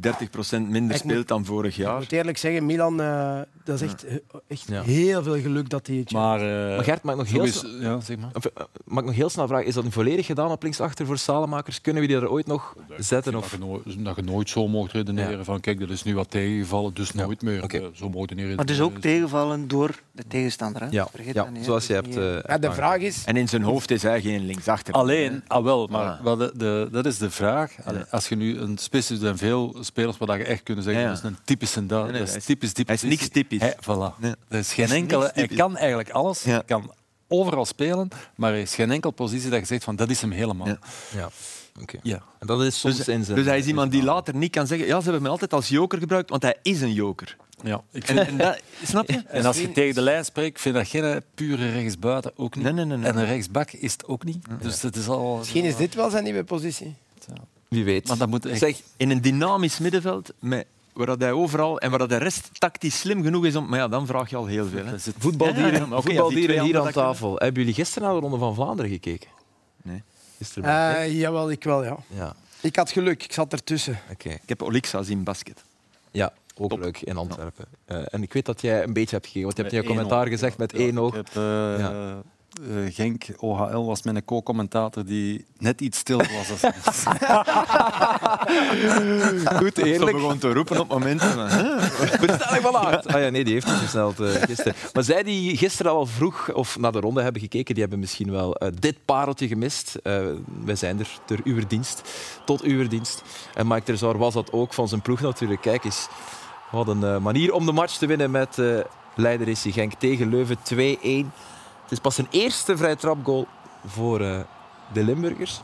minder Ik moet- speelt dan vorig Ik jaar. moet eerlijk zeggen, Milan, eh, dat is echt, echt Ja. heel veel geluk dat hij het Maar, eh, Maar Gert, mag ik nog heel, ja, zeg maar. eh, ik nog heel snel vragen, is dat nu volledig gedaan op linksachter voor Salemakers? Kunnen we die er ooit nog zetten? Dat Of? je, nooit, dat je nooit zo mocht redeneren van kijk, dat is nu wat tegengevallen, dus Ja. nooit meer. Eh, Zo mogen niet Maar het is ook redeneren. tegenvallen door de tegenstander. Hè? Ja, Vergeet ja dat niet, zoals je hebt... eh, de vraag is, En in zijn hoofd is hij geen linksachter. Alleen, ah wel, maar Ah. wat de, de- dat is de vraag. Allee, als je nu een spits er zijn veel spelers waar je echt kunnen zeggen Ja, ja. dat is een typische da, Nee, nee, dat hij is is- typisch die hij is niks typisch. Hij, voilà. Nee. Er is geen enkele, hij typisch. kan eigenlijk alles. Ja. Hij kan overal spelen, maar er is geen enkele positie dat je zegt van dat is hem helemaal. Ja. Ja. Oké. Ja. En dat is soms Dus, in zijn... dus hij is iemand die later niet kan zeggen... Ja, ze hebben me altijd als joker gebruikt, want hij is een joker. Ja, ik En, vind, en dat, snap je? en als je tegen de lijn spreekt, vind ik dat geen pure rechtsbuiten ook niet. Nee, nee, nee. nee. En een rechtsbak is het ook niet. Dus het is al... misschien is dit wel zijn nieuwe positie. Wie weet. Maar dat moet echt... Zeg, In een dynamisch middenveld, met, waar dat hij overal... En waar dat de rest tactisch slim genoeg is om... Maar ja, dan vraag je al heel veel. Hè. voetbaldieren, Ja, voetbaldieren hier aan tafel. Hebben jullie gisteren naar de Ronde van Vlaanderen gekeken? Nee. Gisteren ik, Eh jawel, ik wel, ja. Ja, Ik had geluk, ik zat ertussen. oké. Ik heb Olixa zien basket. Ja, ook Top. leuk in Antwerpen. Eh, en ik weet dat jij een beetje hebt gekeken, want je hebt in je commentaar gezegd met één oog. Ik heb, eh, Eh, Genk, OHL was mijn co-commentator die net iets stil was. Als Goed, Ze eerlijk. begon te roepen op momenten hè? Verstelling van aard. Ah ja, nee, die heeft niet versneld eh, gisteren. Maar zij die gisteren al vroeg of naar de ronde hebben gekeken, die hebben misschien wel eh, dit pareltje gemist. Eh, wij zijn er ter uw dienst, tot uw dienst. En Mike Terzor was dat ook van zijn ploeg natuurlijk. Kijk eens, wat een manier om de match te winnen met eh leider is Genk tegen Leuven 2-1. Het is pas zijn eerste vrije trapgoal voor eh, de Limburgers.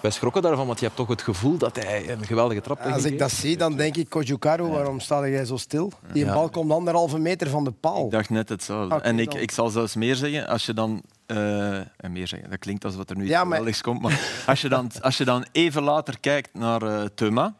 Wij schrokken daarvan, want je hebt toch het gevoel dat hij een geweldige trap Als ik dat zie, dan denk ik, Kojukaru, waarom sta jij zo stil? Die Ja. bal komt anderhalve meter van de paal. Ik dacht net hetzelfde. Oké, en ik, ik zal zelfs meer zeggen, als je dan... eh, en meer zeggen, dat klinkt alsof er nu iets Ja, maar- geweldigs komt. Maar als je, dan, als je dan even later kijkt naar eh Thuma...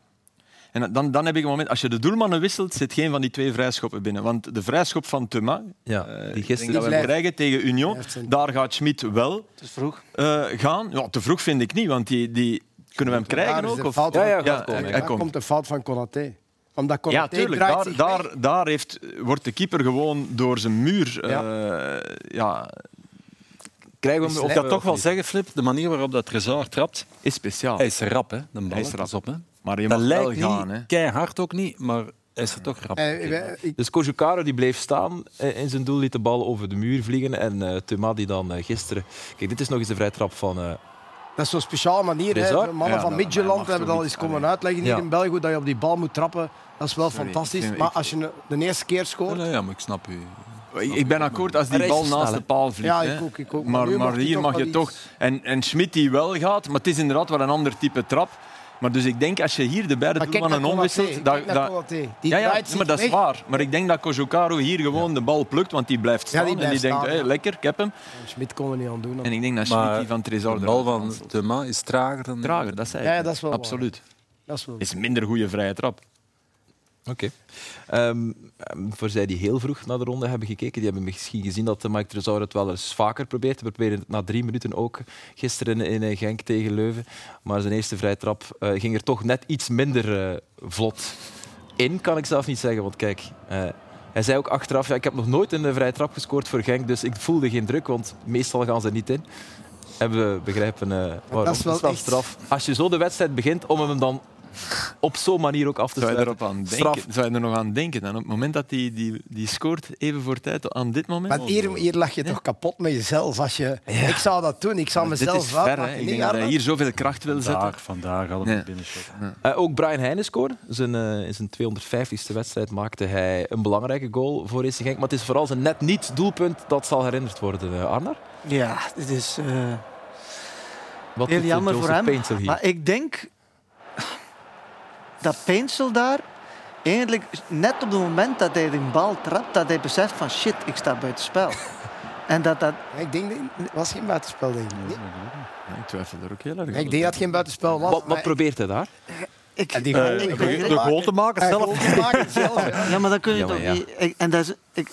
En dan, dan heb ik een moment... Als je de doelmannen wisselt, zit geen van die twee vrijschoppen binnen. Want de vrijschop van Thuma, Ja, eh, die gisteren... dat we blijft- krijgen tegen Union, daar gaat Schmid wel Het is vroeg. eh, gaan. Ja, te vroeg vind ik niet, want die, die, kunnen we hem krijgen ook? Of? fout Ja, van- ja, Ja, gaat komen. hij- hè. Daar komt. komt de fout van Konaté. Omdat Ja, Konaté tuurlijk. draait Daar, zich daar, daar heeft, wordt de keeper gewoon door zijn muur... Ja. eh, ja, Krijgen we hem Ik of- kan toch wel niet? zeggen, Flip, de manier waarop dat Trezor trapt, is speciaal. hij is rap, hè? De bal Hij is rap. op, hè? Maar je Dat mag wel lijkt gaan. niet Hè. keihard ook niet, maar hij is er toch rap. Eh, wij- ik- Dus Kojukaru die bleef staan eh, in zijn doel, liet de bal over de muur vliegen. En eh Thuma die dan eh, gisteren... Kijk, dit is nog eens de vrije trap van... eh, Dat is zo'n speciale manier. Hè. Mannen Ja, van Midtjylland mag hebben dat niet? eens komen uitleggen hier Ja. in België, dat je op die bal moet trappen. Dat is wel Sorry, fantastisch. maar als je de eerste keer scoort... nee, ja, maar ik snap u. Ik, ben akkoord als die bal naast de paal vliegt. Ja, ik ook. Ik ook. Maar, maar hier mag je toch... En, en Schmidt die wel gaat, maar het is inderdaad wel een ander type trap. Maar dus ik denk, als je hier de beide doelmannen omwisselt... Dat, dat, ja, ja, maar dat is waar. Maar ik denk dat Kojukaru hier gewoon de bal plukt, want die blijft Ja, staan. en die denkt, ja. lekker, ik heb hem. Schmid kon er niet aan doen. En ik denk dat Schmidt die van Trezor De bal van. Thuma is trager dan... Trager, dat zei ik. Ja, ja, dat is wel waar. Absoluut. Dat is wel... is een minder goede vrije trap. Oké. Ehm, ehm, voor zij die heel vroeg naar de ronde hebben gekeken, die hebben misschien gezien dat de Mike Trezor het wel eens vaker probeert. We probeerden het na drie minuten ook gisteren in, in Genk tegen Leuven. Maar zijn eerste vrije trap eh, ging er toch net iets minder eh, vlot in, kan ik zelf niet zeggen. Want kijk, eh, hij zei ook achteraf, ja, ik heb nog nooit een eh, vrije trap gescoord voor Genk, dus ik voelde geen druk, want meestal gaan ze niet in. hebben we begrijpen eh waarom. dat is wel straf. Als je zo de wedstrijd begint, om hem dan op zo'n manier ook af te Zou je sluiten. aan Straf. denken? Zou je er nog aan denken? Dan op het moment dat hij die, die scoort, even voor tijd, aan dit moment? Maar hier, hier lag je toch kapot met jezelf. Als je, Ik zou dat doen. Ik zou Maar dit mezelf is ver, hè. uitmaken. Ik Niet, denk dat hij hier zoveel kracht wil zetten. Vandaag, vandaag had hij Ja. een binnenshot. Eh, ook Brian Heijnen scoorde. Zijn, eh, in zijn 250ste wedstrijd maakte hij een belangrijke goal voor AC Genk. Maar het is vooral zijn net niet doelpunt dat zal herinnerd worden, Arnar. Ja, dit is eh, Wat heel jammer voor hem. Maar ik denk dat Peensel daar eigenlijk net op het moment dat hij de bal trapt, dat hij beseft van shit, ik sta buiten spel. en dat dat... Ik denk, dat- het was geen buitenspel, denk ik. Nee. Ja, ik twijfel er ook heel erg Ik aan. denk dat het geen buitenspel was. wat, wat maar- probeert hij daar? Ik, En die de- goal de maken. goal te maken zelf. te maken zelf, ja. Ja, maar dan kun je Ja, toch ja. niet... ik- en dat is, ik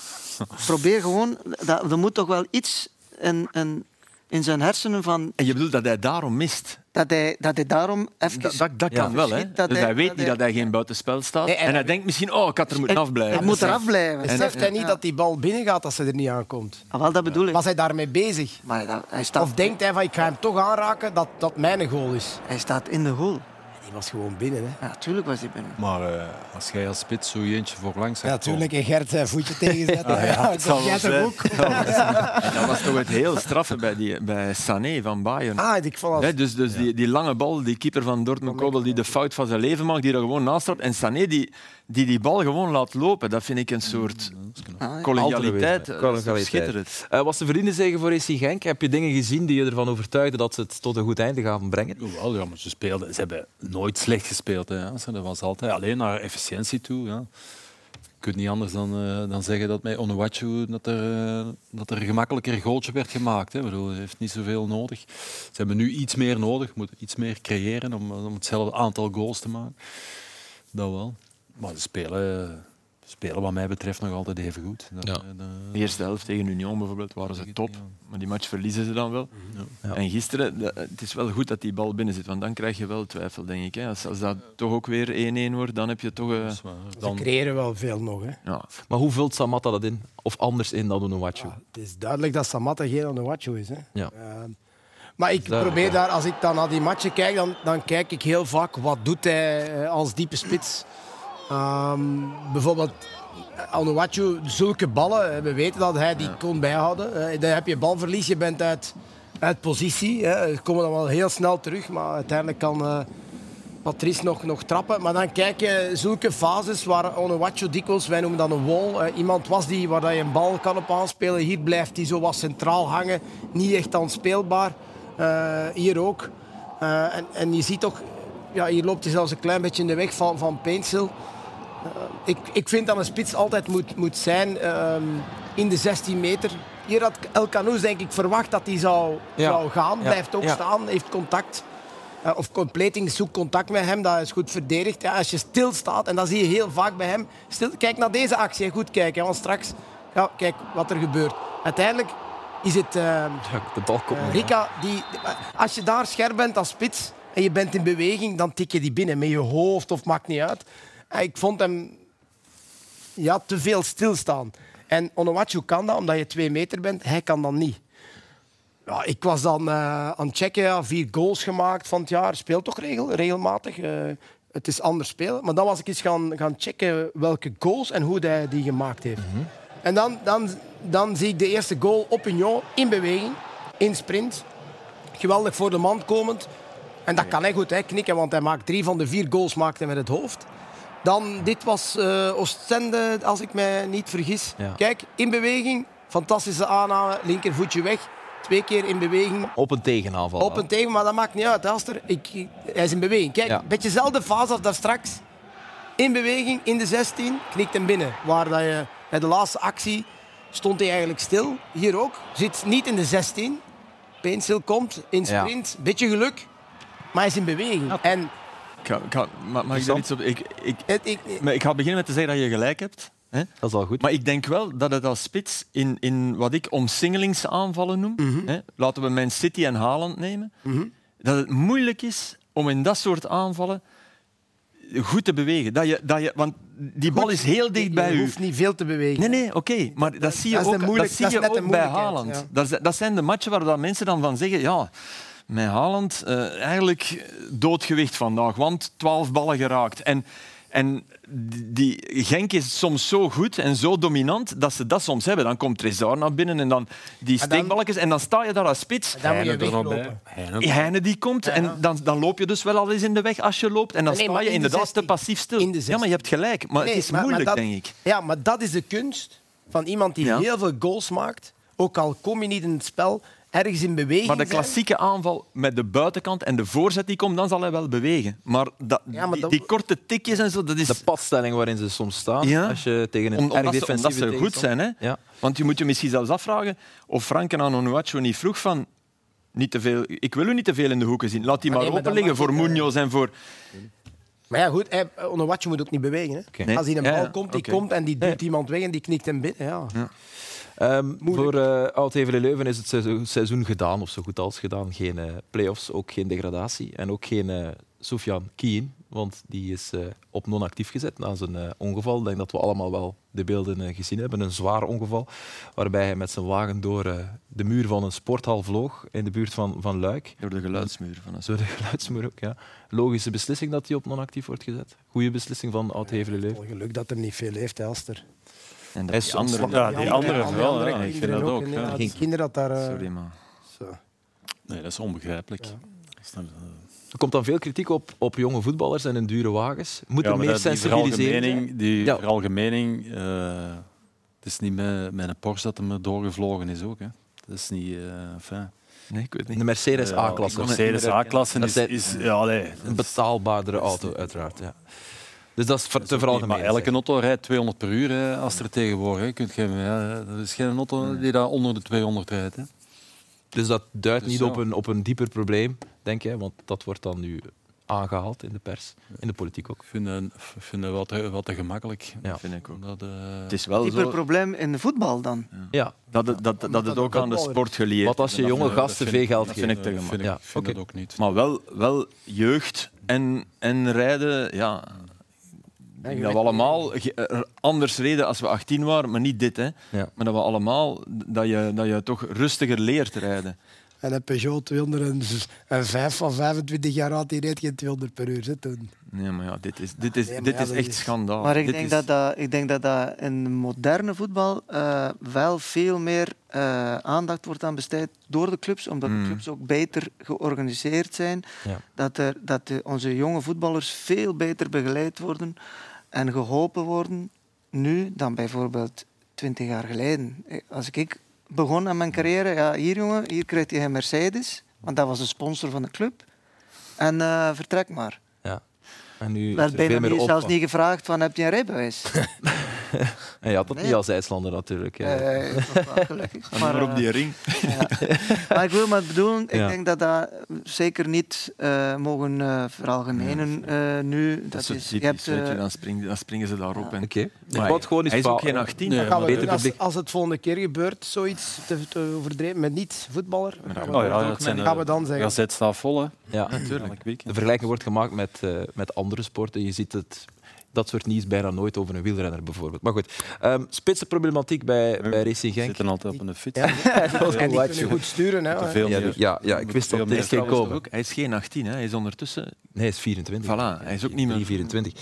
probeer gewoon... Dat, er moet toch wel iets in, in, in zijn hersenen van... En je bedoelt dat hij daarom mist? Dat hij, dat hij daarom even... Dat, dat, dat Ja. kan wel, hè? Dat dus hij- hij weet dat niet hij- dat hij geen buitenspel staat. Nee, en- en, hij denkt misschien, oh, ik had er moeten afblijven. hij moet eraf blijven. Beseft hij niet dat die bal binnen gaat als ze er niet aankomt? Ah, wel, dat bedoel ik. Was hij daarmee bezig? Maar hij, staat, Of denkt hij van ik ga hem toch aanraken dat dat mijn goal is? hij staat in de goal. Die was gewoon binnen. Hè? Ja, tuurlijk was hij binnen. Maar eh, als jij als spits zo eentje voor langs Ja, hebt natuurlijk. En Gert zijn voetje tegenzetten. Ah, ja, zal jij ook? En dat was toch het heel straffe bij, die, bij Sané van Bayern. Ah, ik vond Hè, dat... dus dus die, die lange bal, die keeper van Dortmund Kobel, die de fout van zijn leven maakt, die er gewoon naast staat. En Sané die, die die bal gewoon laat lopen. Dat vind ik een soort Ah, collegialiteit. Andere eh, collegialiteit. Schitterend. Eh, was de vriendenzegen voor AC Genk? Heb je dingen gezien die je ervan overtuigden dat ze het tot een goed einde gaan brengen? Wel, ja, maar ze, speelden, ze hebben nooit slecht gespeeld. Hè. Ze- Dat was altijd alleen naar efficiëntie toe. Ja. Je kunt niet anders dan, eh, dan zeggen dat met Onuachu dat er, dat er gemakkelijker een goaltje werd gemaakt. Hè. Ik bedoel, hij heeft niet zoveel nodig. Ze hebben nu iets meer nodig, moeten iets meer creëren om, om hetzelfde aantal goals te maken. Dat wel. Maar ze spelen, spelen wat mij betreft nog altijd even goed. Dat, Ja. eh, De eerste helft tegen Union bijvoorbeeld waren ze top. Maar die match verliezen ze dan wel. Ja. En gisteren, de- het is wel goed dat die bal binnen zit, want dan krijg je wel twijfel, denk ik. Hè. Als, als dat toch ook weer 1-1 wordt, dan heb je toch... eh, is waar. Ze creëren wel veel nog. Hè. ja. Maar hoe vult Samatta dat in? Of anders in dan Onuachu? Ah, het is duidelijk dat Samatta geen Onuachu is. Hè. Ja. Eh, maar ik probeer daar, als ik dan naar die matchen kijk, dan, dan kijk ik heel vaak wat doet hij eh, als diepe spits. Ehm bijvoorbeeld Onuachu, zulke ballen, eh, we weten dat hij die kon bijhouden. Eh, dan heb je balverlies, je bent uit, uit positie. Hè. Ze komen dan wel heel snel terug, maar uiteindelijk kan eh, Patrice nog, nog trappen. Maar dan kijk je zulke fases waar Onuachu dikwijls, wij noemen dat een wall, eh, iemand was die, waar dat je een bal kan op aanspelen. Hier blijft hij zo wat centraal hangen, niet echt aanspeelbaar. Eh, hier ook. Eh, en, en je ziet toch, ja, hier loopt hij zelfs een klein beetje in de weg van, van Paintsel. Ik, ik vind dat een spits altijd moet, moet zijn ehm, in de 16 meter. Hier had El Canoes denk ik verwacht dat hij zou, Ja. zou gaan. Blijft ook staan, heeft contact. Eh, of completing zoekt contact met hem, dat is goed verdedigd. Ja, als je stilstaat, en dat zie je heel vaak bij hem. Stil, kijk naar deze actie, goed kijken, want straks, ja, kijk wat er gebeurt. Uiteindelijk is het ehm, Ja, de bal komt eh. Rika, die, als je daar scherp bent als spits en je bent in beweging, dan tik je die binnen met je hoofd of maakt niet uit. En ik vond hem ja, te veel stilstaan. En Onuachu kan dat, omdat je twee meter bent. Hij kan dat niet. Ja, ik was dan eh, aan het checken, ja, vier goals gemaakt van het jaar. Speelt toch regel, regelmatig. eh, het is anders spelen. Maar dan was ik eens gaan, gaan checken welke goals en hoe hij die gemaakt heeft. En dan, dan, dan zie ik de eerste goal op Union in beweging, in sprint. Geweldig voor de man komend. En dat kan hij goed hè, knikken, want hij maakt drie van de vier goals maakt hij met het hoofd. Dan, dit was eh Oostende, als ik mij niet vergis. Ja. Kijk, in beweging, fantastische aanname, linkervoetje weg. Twee keer in beweging, Op een tegenaanval. op een tegen, maar dat maakt niet uit. Ik, ik- hij is in beweging. Kijk, Ja. een beetje dezelfde fase als daar straks. In beweging, in de 16, knikt hem binnen. Waar dat je, bij de laatste actie stond hij eigenlijk stil. Hier ook. Zit niet in de 16. Peenstil komt in Ja. sprint. Beetje geluk, maar hij is in beweging. En ga, ik ga- ma- mag ik daar iets op... Ik, ik, het, ik, maar ik ga beginnen met te zeggen dat je gelijk hebt. Hè? Dat is al goed. Maar ik denk wel dat het als spits in, in wat ik omsingelingsaanvallen noem, hè, laten we Man City en Haaland nemen, dat het moeilijk is om in dat soort aanvallen goed te bewegen. Dat je, dat je, want die bal is heel dicht bij je u. hoeft niet veel te bewegen. Nee, nee, oké. Maar dat zie je dat ook, moeilijk- dat zie je ook bij Haaland. ja. Dat, is- dat zijn de matchen waar dat mensen dan van zeggen... Ja, met Haaland eh, eigenlijk doodgewicht vandaag, want 12 ballen geraakt. En, en die Genk is soms zo goed en zo dominant dat ze dat soms hebben. Dan komt Trezor naar binnen en dan die steekballetjes en dan sta je daar als spits. Dan moet je Heine er weglopen. Die komt en dan, dan loop je dus wel al eens in de weg als je loopt. En dan Nee, sta je in de inderdaad te 16. passief stil. In de ja, maar je hebt gelijk. Maar Nee, het is maar- maar moeilijk, dat- denk ik. Ja, maar dat is de kunst van iemand die Ja. heel veel goals maakt. Ook al kom je niet in het spel, ergens in beweging Maar de zijn. klassieke aanval met de buitenkant en de voorzet die komt, dan zal hij wel bewegen. Maar, dat, Ja, maar die, dat- die korte tikjes en zo, dat is... De padstelling waarin ze soms staan, Ja. als je tegen een Om- erg omdat, ze, defensieve omdat ze goed zijn. Hè? Ja. Want je moet je misschien zelfs afvragen of Frank en Onuachu niet vroeg van... Niet te veel, ik wil u niet te veel in de hoeken zien. Laat die Maar maar, nee, maar open liggen voor je- Munoz en voor... Maar ja, goed, Onowatje moet ook niet bewegen. Hè. Nee. Als hij een bal ja, komt, die komt en die duwt iemand weg en die knikt hem binnen. Ja. Ehm, voor eh Oud-Hevelen Leuven is het seizoen, seizoen gedaan, of zo goed als gedaan. Geen eh play-offs, ook geen degradatie. En ook geen eh Sofian Kien, want die is eh, op non-actief gezet na zijn eh, ongeval. Ik denk dat we allemaal wel de beelden gezien hebben. Een zwaar ongeval, waarbij hij met zijn wagen door de muur van een sporthal vloog in de buurt van, van Luik. Door de geluidsmuur van een Zo de geluidsmuur ook, ja. Logische beslissing dat hij op non-actief wordt gezet. Goede beslissing van Oud-Hevelen Leuven. Geluk dat er niet veel heeft, hè, Aster. En dat Hij is die andere... Ja, die andere wel. andere Ja, ik vind dat ook. en ja. ja, die kinderen dat daar... eh, Sorry, maar... zo. Nee, dat is onbegrijpelijk. Ja. Dat is dan, eh, Er komt dan veel kritiek op, op jonge voetballers en hun dure wagens. Moet Ja, er meer dat- die veralgemening, die Ja. veralgemening eh, het is niet met, met een Porsche dat hem doorgevlogen is ook. Hè. Dat is niet... eh enfin, Nee, ik weet niet. De Mercedes A-klasse. de Mercedes A-klasse Dat is, is... Ja, nee. Een betaalbaardere auto, uiteraard. Ja. Dus dat is te Maar veralgemeen. elke auto rijdt 200 per uur hè, als er tegenwoordig. Hè. Kunt je, ja, dat is geen auto die daar onder de 200 rijdt. Hè. Dus dat duidt Dus niet ja. op, een, op een dieper probleem, denk je? Want dat wordt dan nu aangehaald in de pers, in de politiek ook. Ik vind dat, ik vind dat wat, te, wat te gemakkelijk. Ja. Vind ik ook. Omdat, eh, Het is wel Dieper zo probleem in de voetbal dan. Ja, dat het, dat, dat het ook aan de sport gelieerd wat als je jonge dat gasten veel geld dat geeft. vind ik te vind gemakkelijk. Ja, vind dat ook niet. Maar wel, wel jeugd en, en rijden, ja... Ik denk dat we allemaal er anders reden als we 18 waren, maar niet dit. Hè. Ja. Maar dat we allemaal, dat je, dat je toch rustiger leert rijden. En een Peugeot 205 van 25 jaar oud, die reed geen 200 per uur. Hè, toen. Nee, maar ja, dit is, dit is, Nee, dit ja, is echt is- schandaal. Maar ik Dit denk, is- dat dat, ik denk dat dat in moderne voetbal eh, wel veel meer eh, aandacht wordt aan besteed door de clubs, omdat Mm. de clubs ook beter georganiseerd zijn. Ja. Dat, er, dat de- onze jonge voetballers veel beter begeleid worden en geholpen worden nu dan bijvoorbeeld 20 jaar geleden. Als ik begon aan mijn carrière, ja, hier jongen, hier krijg je een Mercedes, want dat was de sponsor van de club. En eh, vertrek maar. En nu bijna meer zelfs niet gevraagd van heb je een rijbewijs? En je had dat Nee. niet als IJslander natuurlijk. ja. Eh, dat is wel gelukkig. Maar, maar op eh, die ring. ja. maar ik wil maar bedoelen, ik Ja. denk dat dat zeker niet eh, mogen eh veralgemenen eh, nu. Dat Dat is je typisch, hebt, weet je, eh, dan, springen, dan springen ze daarop. En... Maar het gewoon hij is ook geen 18. Nee, Dat gaan we beter doen als, als het volgende keer gebeurt, zoiets te, te overdreven met niet-voetballer. Gaan we- Oh ja, dat zijn, gaan we dan zeggen. gazet staat vol. Hè. Ja. Natuurlijk. De vergelijking wordt gemaakt met, eh, met andere sporten. Je ziet het, dat soort nieuws bijna nooit over een wielrenner bijvoorbeeld. Maar goed, Ehm spitsenproblematiek bij, bij Racing Ze Genk. zitten altijd op een fiets. Ja. was En die kunnen goed sturen. Hè, veel Ja, meer. ja, ja, ik wist dat meer ging komen. ook, hij is geen 18, hè. hij is ondertussen... Nee, hij is 24. Voilà, hij is ook niet meer... 24.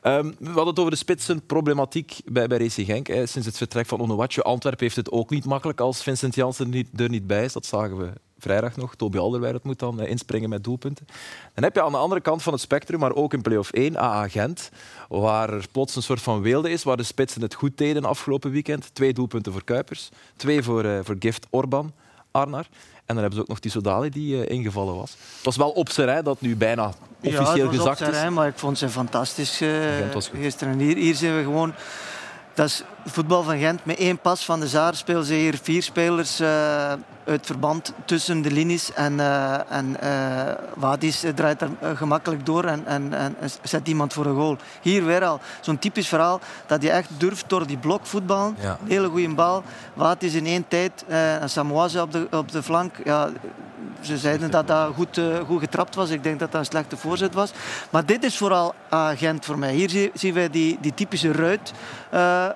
Ehm, we hadden het over de spitsenproblematiek bij, bij Racing Genk. Hè. Sinds het vertrek van Onuachu. Antwerpen heeft het ook niet makkelijk als Vincent Janssen niet, er niet bij is. Dat zagen we vrijdag nog. Toby Alderweireld moet dan eh, inspringen met doelpunten. Dan heb je aan de andere kant van het spectrum, maar ook in play-off 1, AA Gent, waar er plots een soort van weelde is, waar de spitsen het goed deden afgelopen weekend. Twee doelpunten voor Kuipers, twee voor, eh, voor Gift Orban, Arnar. En dan hebben ze ook nog die Sodali die eh, ingevallen was. Het was wel op zijn rij dat nu bijna officieel ja, het was op gezakt zijn is. rij, maar ik vond ze fantastisch goed. gisteren. En hier, hier zijn we gewoon... Dat is voetbal van Gent met één pas van de Zaar spelen ze hier vier spelers eh, uit verband tussen de linies. En, eh en eh, Wadis draait er gemakkelijk door en, en, en zet iemand voor een goal. Hier weer al zo'n typisch verhaal dat je echt durft door die blok voetballen. Ja. Hele goede bal. Wadis in één tijd en Samoise op de, op de flank. Ja, ze zeiden dat dat goed, goed getrapt was. Ik denk dat dat een slechte voorzet was. Maar dit is vooral ah, Gent voor mij. Hier zie- zien wij die, die typische ruit. Eh,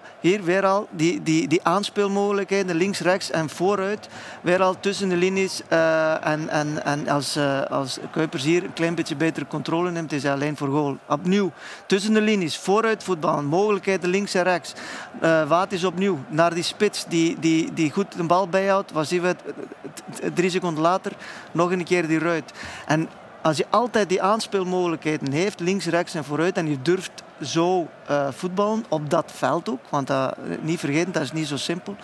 weer al die, die, die aanspeelmogelijkheden, links, rechts en vooruit. Weer al tussen de linies. eh, en en, en als, eh, als Kuipers hier een klein beetje betere controle neemt, is hij alleen voor goal. Opnieuw, tussen de linies, vooruit voetballen, mogelijkheden links en rechts. Eh Waat is opnieuw naar die spits die, die, die goed de bal bijhoudt. Wat zien we drie seconden later? Nog een keer die ruit. En als je altijd die aanspeelmogelijkheden heeft, links, rechts en vooruit, en je durft zo eh, voetballen op dat veld ook, want dat, niet vergeten, dat is niet zo simpel.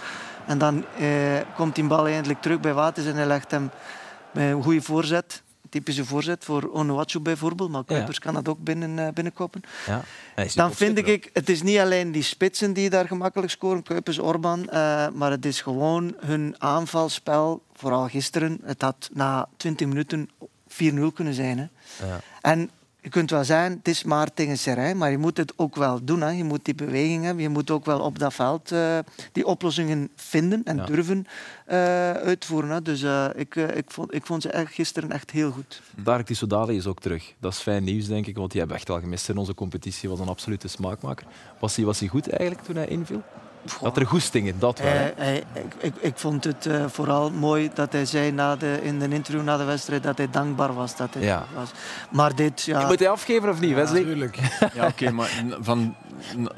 En dan eh, komt die bal eindelijk terug bij Watis en hij legt hem bij een goede voorzet. Typische voorzet voor Onuachu bijvoorbeeld, maar Kuipers kan dat ook binnen, eh, binnenkoppen. Ja. Dan vind schitterend. ik, het is niet alleen die spitsen die daar gemakkelijk scoren, Kuipers, Orban, eh, maar het is gewoon hun aanvalspel, vooral gisteren. Het had na 20 minuten 4-0 kunnen zijn. Hè. Ja. En je kunt wel zeggen, het is maar tegen Serijn, maar je moet het ook wel doen. Hè. Je moet die beweging hebben, je moet ook wel op dat veld eh, die oplossingen vinden en Ja. durven eh, uitvoeren. Hè. Dus eh, ik, ik, vond, ik vond ze echt gisteren echt heel goed. Dark Tissoudali is ook terug. Dat is fijn nieuws, denk ik, want die hebben echt wel gemist in onze competitie. was een absolute smaakmaker. Was hij, was hij goed eigenlijk toen hij inviel? Had er goesting in, dat wel. Hij- hij- ik, ik, ik vond het eh, vooral mooi dat hij zei na de, in de interview na de wedstrijd dat hij dankbaar was. Dat hij Ja. was. Maar dit, ja, Moet hij afgeven of niet, Wesley? Natuurlijk. Ja, oké, maar van,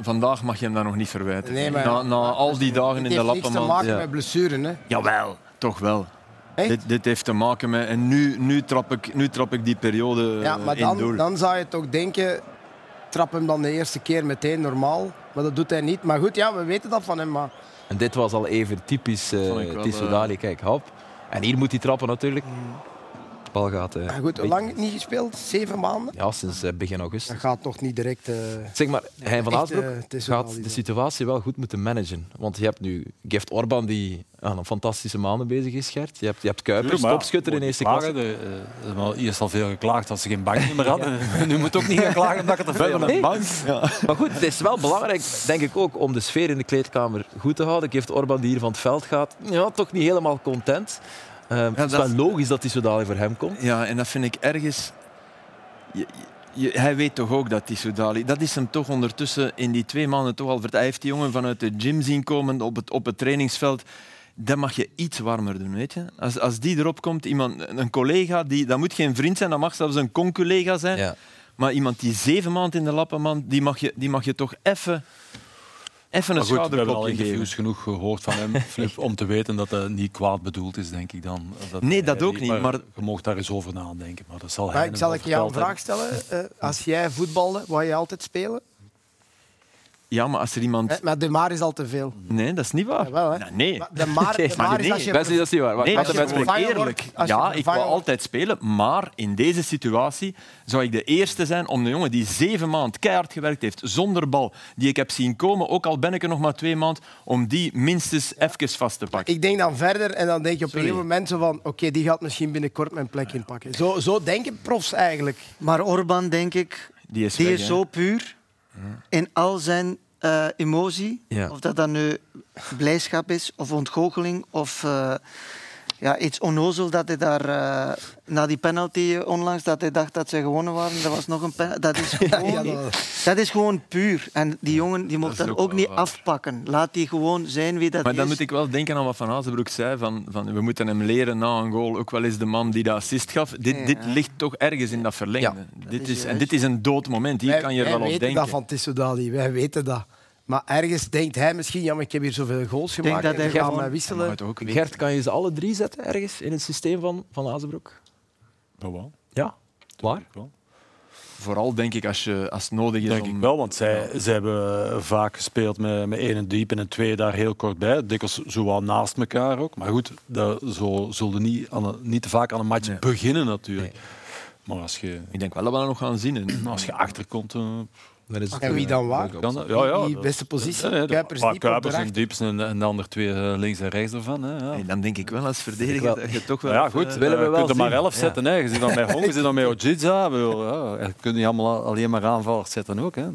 vandaag mag je hem dat nog niet verwijten. Nee, maar- na, na al die dagen Het in de heeft niks te lappenmand. maken Ja. met blessuren. Hè. Jawel, toch wel. Echt? Dit, dit heeft te maken met... En nu, nu, trap, ik, nu trap ik die periode Ja, eh, maar in dan, door. dan zou je toch denken, trap hem dan de eerste keer meteen normaal. Maar dat doet hij niet. Maar goed, ja, we weten dat van hem. Maar En dit was al even typisch uh, wel, Tissoudali. Kijk, hop. En hier moet hij trappen natuurlijk. De bal gaat... eh, goed, hoe lang niet gespeeld? Zeven maanden? Ja, sinds eh, begin augustus. Dat gaat toch niet direct... eh, Zeg maar, Hein van echt, Aasbroek het is wel gaat de situatie wel goed moeten managen. Want je hebt nu Gift Orban, die aan een fantastische maanden bezig is, Gert. Je hebt, je hebt Kuipers, ja, topschutter in eerste klagen. klasse. Eh, Hier is al veel geklaagd dat ze geen bank meer hadden. Nu moet ook niet gaan klagen omdat ik het te veel bank. Ja. Maar goed, het is wel belangrijk, denk ik ook, om de sfeer in de kleedkamer goed te houden. Gift Orban, die hier van het veld gaat, ja, toch niet helemaal content. Eh, het is wel logisch dat hij zo dadelijk voor hem komt. Ja, en dat vind ik ergens... Je, je- hij weet toch ook dat die Soudali... Dat is hem toch ondertussen in die twee maanden toch al... vert- Hij heeft die jongen vanuit de gym zien komen op het, op het trainingsveld. Dat mag je iets warmer doen, weet je. Als, als die erop komt, iemand, een collega, die, dat moet geen vriend zijn, dat mag zelfs een con-collega zijn. Ja. Maar iemand die zeven maanden in de lappen, man, die mag je, die mag je toch even... Even een Maar goed, we hebben al geven. interviews genoeg gehoord van hem, Flip, om te weten dat dat niet kwaad bedoeld is, denk ik dan. Nee, dat hij- ook niet, maar- Je mocht daar eens over nadenken. Maar dat zal hij maar ik hem zal wel ik jou een vraag stellen. Eh, als jij voetbalde, wou je altijd spelen? Ja, maar als er iemand... Maar de maar is al te veel. Nee, dat is niet waar. Jawel, hè. Nou, nee. Maar de maar, de maar is als je... Dat is niet waar. Nee, dat eerlijk. wordt, als je Ja, ik wordt. altijd spelen, maar in deze situatie zou ik de eerste zijn om de jongen die zeven maanden keihard gewerkt heeft, zonder bal, die ik heb zien komen, ook al ben ik er nog maar twee maanden, om die minstens even vast te pakken. Ik denk dan verder en dan denk je op een gegeven moment zo van oké, die gaat misschien binnenkort mijn plek inpakken. Zo, zo denken profs eigenlijk. Maar Orban, denk ik, Die is, die weg, is zo puur in al zijn eh, emotie. Ja. Of dat dan nu blijdschap is, of ontgoocheling, of eh, ja, iets onnozel dat hij daar eh, na die penalty onlangs, dat hij dacht dat ze gewonnen waren. Dat was nog een penalty. Dat is gewoon, Ja, dat- dat is gewoon puur. En die jongen die mocht dat ook niet waar. afpakken. Laat die gewoon zijn wie dat Maar is. dan moet ik wel denken aan wat Van Azenbroek zei, van, van we moeten hem leren na een goal, ook wel eens de man die de assist gaf. Dit, Ja. dit ligt toch ergens in dat verlengde. dit is is, en dit is een dood moment, hier wij, kan je er wel op weten denken. dat van Tissoudali, wij weten dat. Maar ergens denkt hij misschien, ja, maar ik heb hier zoveel goals denk gemaakt, dat en hij gewoon- mij Maar wisselen. Gert, kan je ze alle drie zetten ergens in het systeem van Van Azenbroek? Jawel, Ja. Waar? wel. Vooral denk ik als, je, als het nodig is Denk om... ik wel, want zij, zij hebben vaak gespeeld met, met één en diep en een twee daar heel kort bij. Dikwijls zo wat naast elkaar ook. Maar goed, dat, zo zullen niet, aan niet te vaak aan een match beginnen natuurlijk. Maar als je, Ik denk wel dat we dat nog gaan zien. als je achterkomt, eh, Dan is het, En wie eh, dan waar? Ja, ja. Die beste positie. Ja, ja, Kuipers diep Kuipers en. Dieps en, en de andere twee eh, links en rechts ervan. Hè, ja. Hey, dan denk ik wel als verdediger dat je toch wel... ja, goed. eh, willen we je wel kunt er maar elf Ja. zetten. Hè. Je zit dan met Hong, je zit dan met Ojiza. Ja, je kunt niet allemaal alleen maar aanvallers zetten ook. Hè.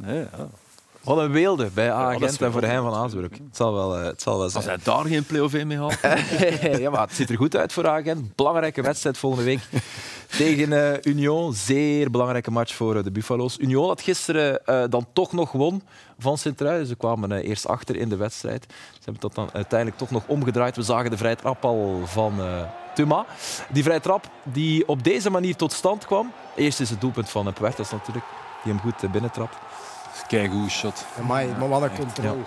Wat een weelde bij dat A-agent is en voor Hein van Aasbroek. Het zal wel, eh, het zal wel Als zijn. hij daar geen play-off in mee haalt... ja, maar het ziet er goed uit voor Agent. Belangrijke wedstrijd volgende week tegen eh, Union. Zeer belangrijke match voor eh, de Buffalo's. Union had gisteren eh, dan toch nog won van Sint-Truiden. Ze kwamen eerst achter in de wedstrijd. Ze hebben dat dan uiteindelijk toch nog omgedraaid. We zagen de vrije trap al van Tuma. Die vrije trap die op deze manier tot stand kwam. Eerst is het doelpunt van Puertas natuurlijk, die hem goed binnentrapt. Kijk hoe shot. Amai, maar wat een controle.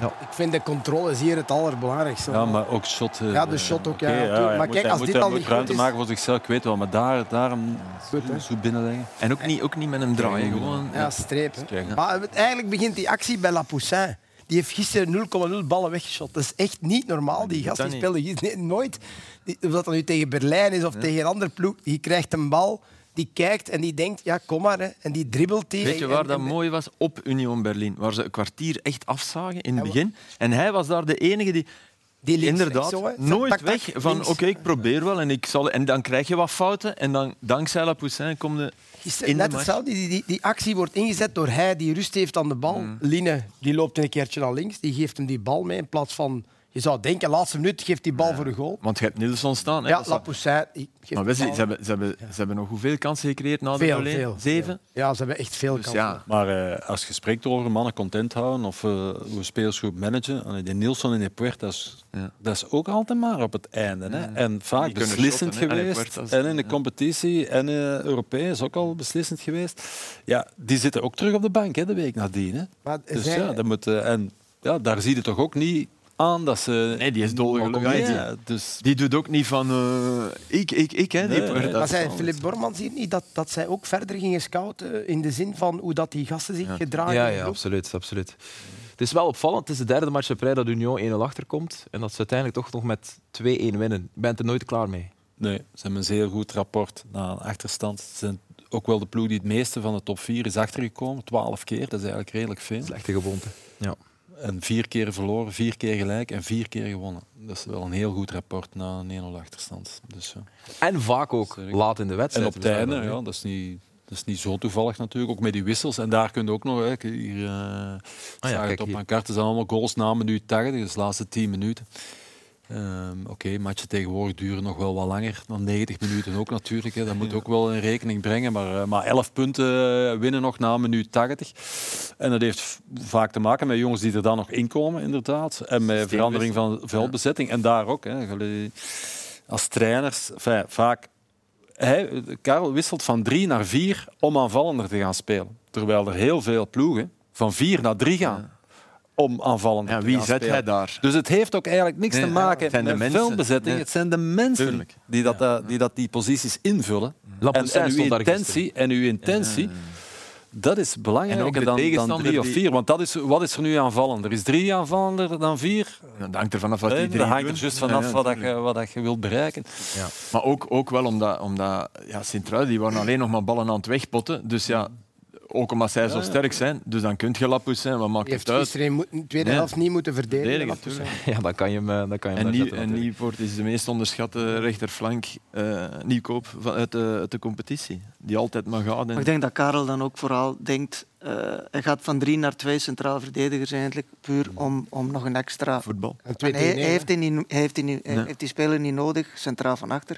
Ja. Ik vind de controle is hier het allerbelangrijkste. Ja, maar ook shot. eh, Ja, de shot ook, ja, Maar moet- kijk, als moet- dit al moet niet ruimte goed is- maken voor zichzelf, ik weet wel. Maar daar, daar hem Goed, zo binnenleggen. En ook niet, ook niet met een draai, gewoon... Ja, streep. Maar eigenlijk begint die actie bij Lapoussin. Die heeft gisteren 0,0 ballen weggeschot. Dat is echt niet normaal. Die gast die speelde gisteren- nee, nooit. Of dat nu tegen Berlijn is of tegen een ander ploeg. Die krijgt een bal, die kijkt en die denkt, ja, kom maar. Hè. En die dribbelt die. Weet je waar en- dat en- mooi was? Op Union Berlin, waar ze een kwartier echt afzagen in het begin. En hij was daar de enige die Die links, inderdaad zo, nooit Tak, tak, weg van oké, ik probeer wel en, ik zal, en dan krijg je wat fouten en dan dankzij Lapoussin kom je Gisteren in de net hetzelfde. Die, die, die actie wordt ingezet door hij die rust heeft aan de bal. Mm. Line die loopt een keertje naar links. Die geeft hem die bal mee in plaats van... Je zou denken, laatste minuut geeft die bal voor de goal. Want je hebt Nielsen staan. Hè, Ja, dat Lapoussin... die maar bal. ze hebben, ze, hebben, ze hebben nog hoeveel kansen gecreëerd na de Veel, 0-1? veel. Zeven? Ja, ze hebben echt veel Dus kansen. ja, Maar eh, als je spreekt over mannen content houden of eh, hoe spelers goed managen, die Nielsen en de Puertas, Ja. dat is ook altijd maar op het einde. Hè. En vaak Die beslissend shotten, hè. Allee, geweest. Puertas, en in de ja. competitie en uh, Europees ook al beslissend geweest. Ja, die zitten ook terug op de bank hè, de week nadien. Hè. Maar Dus zij- ja, dat moet, en ja, daar zie je toch ook niet aan dat ze... Nee, die is dolgelukkig. Ja, dus die doet ook niet van eh, ik, ik, ik. Hè, Nee. Maar zei Philip Bormans hier niet dat, dat zij ook verder gingen scouten in de zin van hoe dat die gasten zich gedragen? Ja, ja absoluut, absoluut. Het is wel opvallend. Het is de derde match op rij dat Union 1-0 achterkomt. En dat ze uiteindelijk toch nog met 2-1 winnen. Je bent er nooit klaar mee. Nee, ze hebben een zeer goed rapport na een achterstand. Ze zijn ook wel de ploeg die het meeste van de top 4 is achtergekomen. Twaalf keer, dat is eigenlijk redelijk veel. Slechte gewoonte. Ja. En vier keer verloren, vier keer gelijk en vier keer gewonnen. Dat is wel een heel goed rapport na een 1-0 achterstand. Dus, ja. En vaak ook laat in de En wedstrijd. op het einde, ja, dat, is niet, dat is niet zo toevallig natuurlijk, ook met die wissels. En daar kun je ook nog, hè, hier, uh, Ah ja, het kijk op hier. mijn kaarten zijn allemaal goals na minuut 80, dus de laatste 10 minuten. Ehm, Oké, matchen tegenwoordig duren nog wel wat langer dan 90 minuten ook natuurlijk. Hè. Dat moet ook wel in rekening brengen. Maar, eh, maar 11 punten eh, winnen nog na minuut 80. En dat heeft vaak te maken met jongens die er dan nog inkomen, inderdaad. En met verandering van veldbezetting. En daar ook. Hè. Als trainers, enfin, vaak hij, Karel wisselt van drie naar vier om aanvallender te gaan spelen. Terwijl er heel veel ploegen van vier naar drie gaan om aanvallender Ja, te wie zet hij daar? Dus het heeft ook eigenlijk niks Nee, te maken de met mensen. veldbezetting. Nee. Het zijn de mensen Tuurlijk. die, dat, eh, die dat die posities invullen. En, uw intentie, en uw intentie, dat is belangrijker de dan, dan tegenstander drie of vier. Want dat is, wat is er nu aanvallender? Is drie aanvallender dan vier? Dat hangt er vanaf wat die Nee, drie dat hangt er juist vanaf ja, wat, je, wat dat je wilt bereiken. Maar ook, ook wel omdat, omdat ja, Sint-Truiden die waren alleen nog maar ballen aan het wegpotten. Dus ja, ook omdat zij zo sterk zijn. Dus dan kun je Lapus zijn. Wat maakt heeft het uit? gisteren in de tweede Nee. helft niet moeten verdedigen. Ja, dan kan je hem, eh, dan kan je hem En, daar Nieuw, zetten en natuurlijk. Nieuwpoort is de meest onderschatte rechterflank eh nieuwkoop van, uit, de, uit de competitie. Die altijd maar gaat. Maar ik denk dat Karel dan ook vooral denkt... eh, hij gaat van drie naar twee centraal verdedigers eigenlijk. Puur om, om nog een extra... voetbal. Hij, tegen hij één, heeft die, niet, hij heeft die, niet- hij heeft die speler niet nodig, centraal van achter.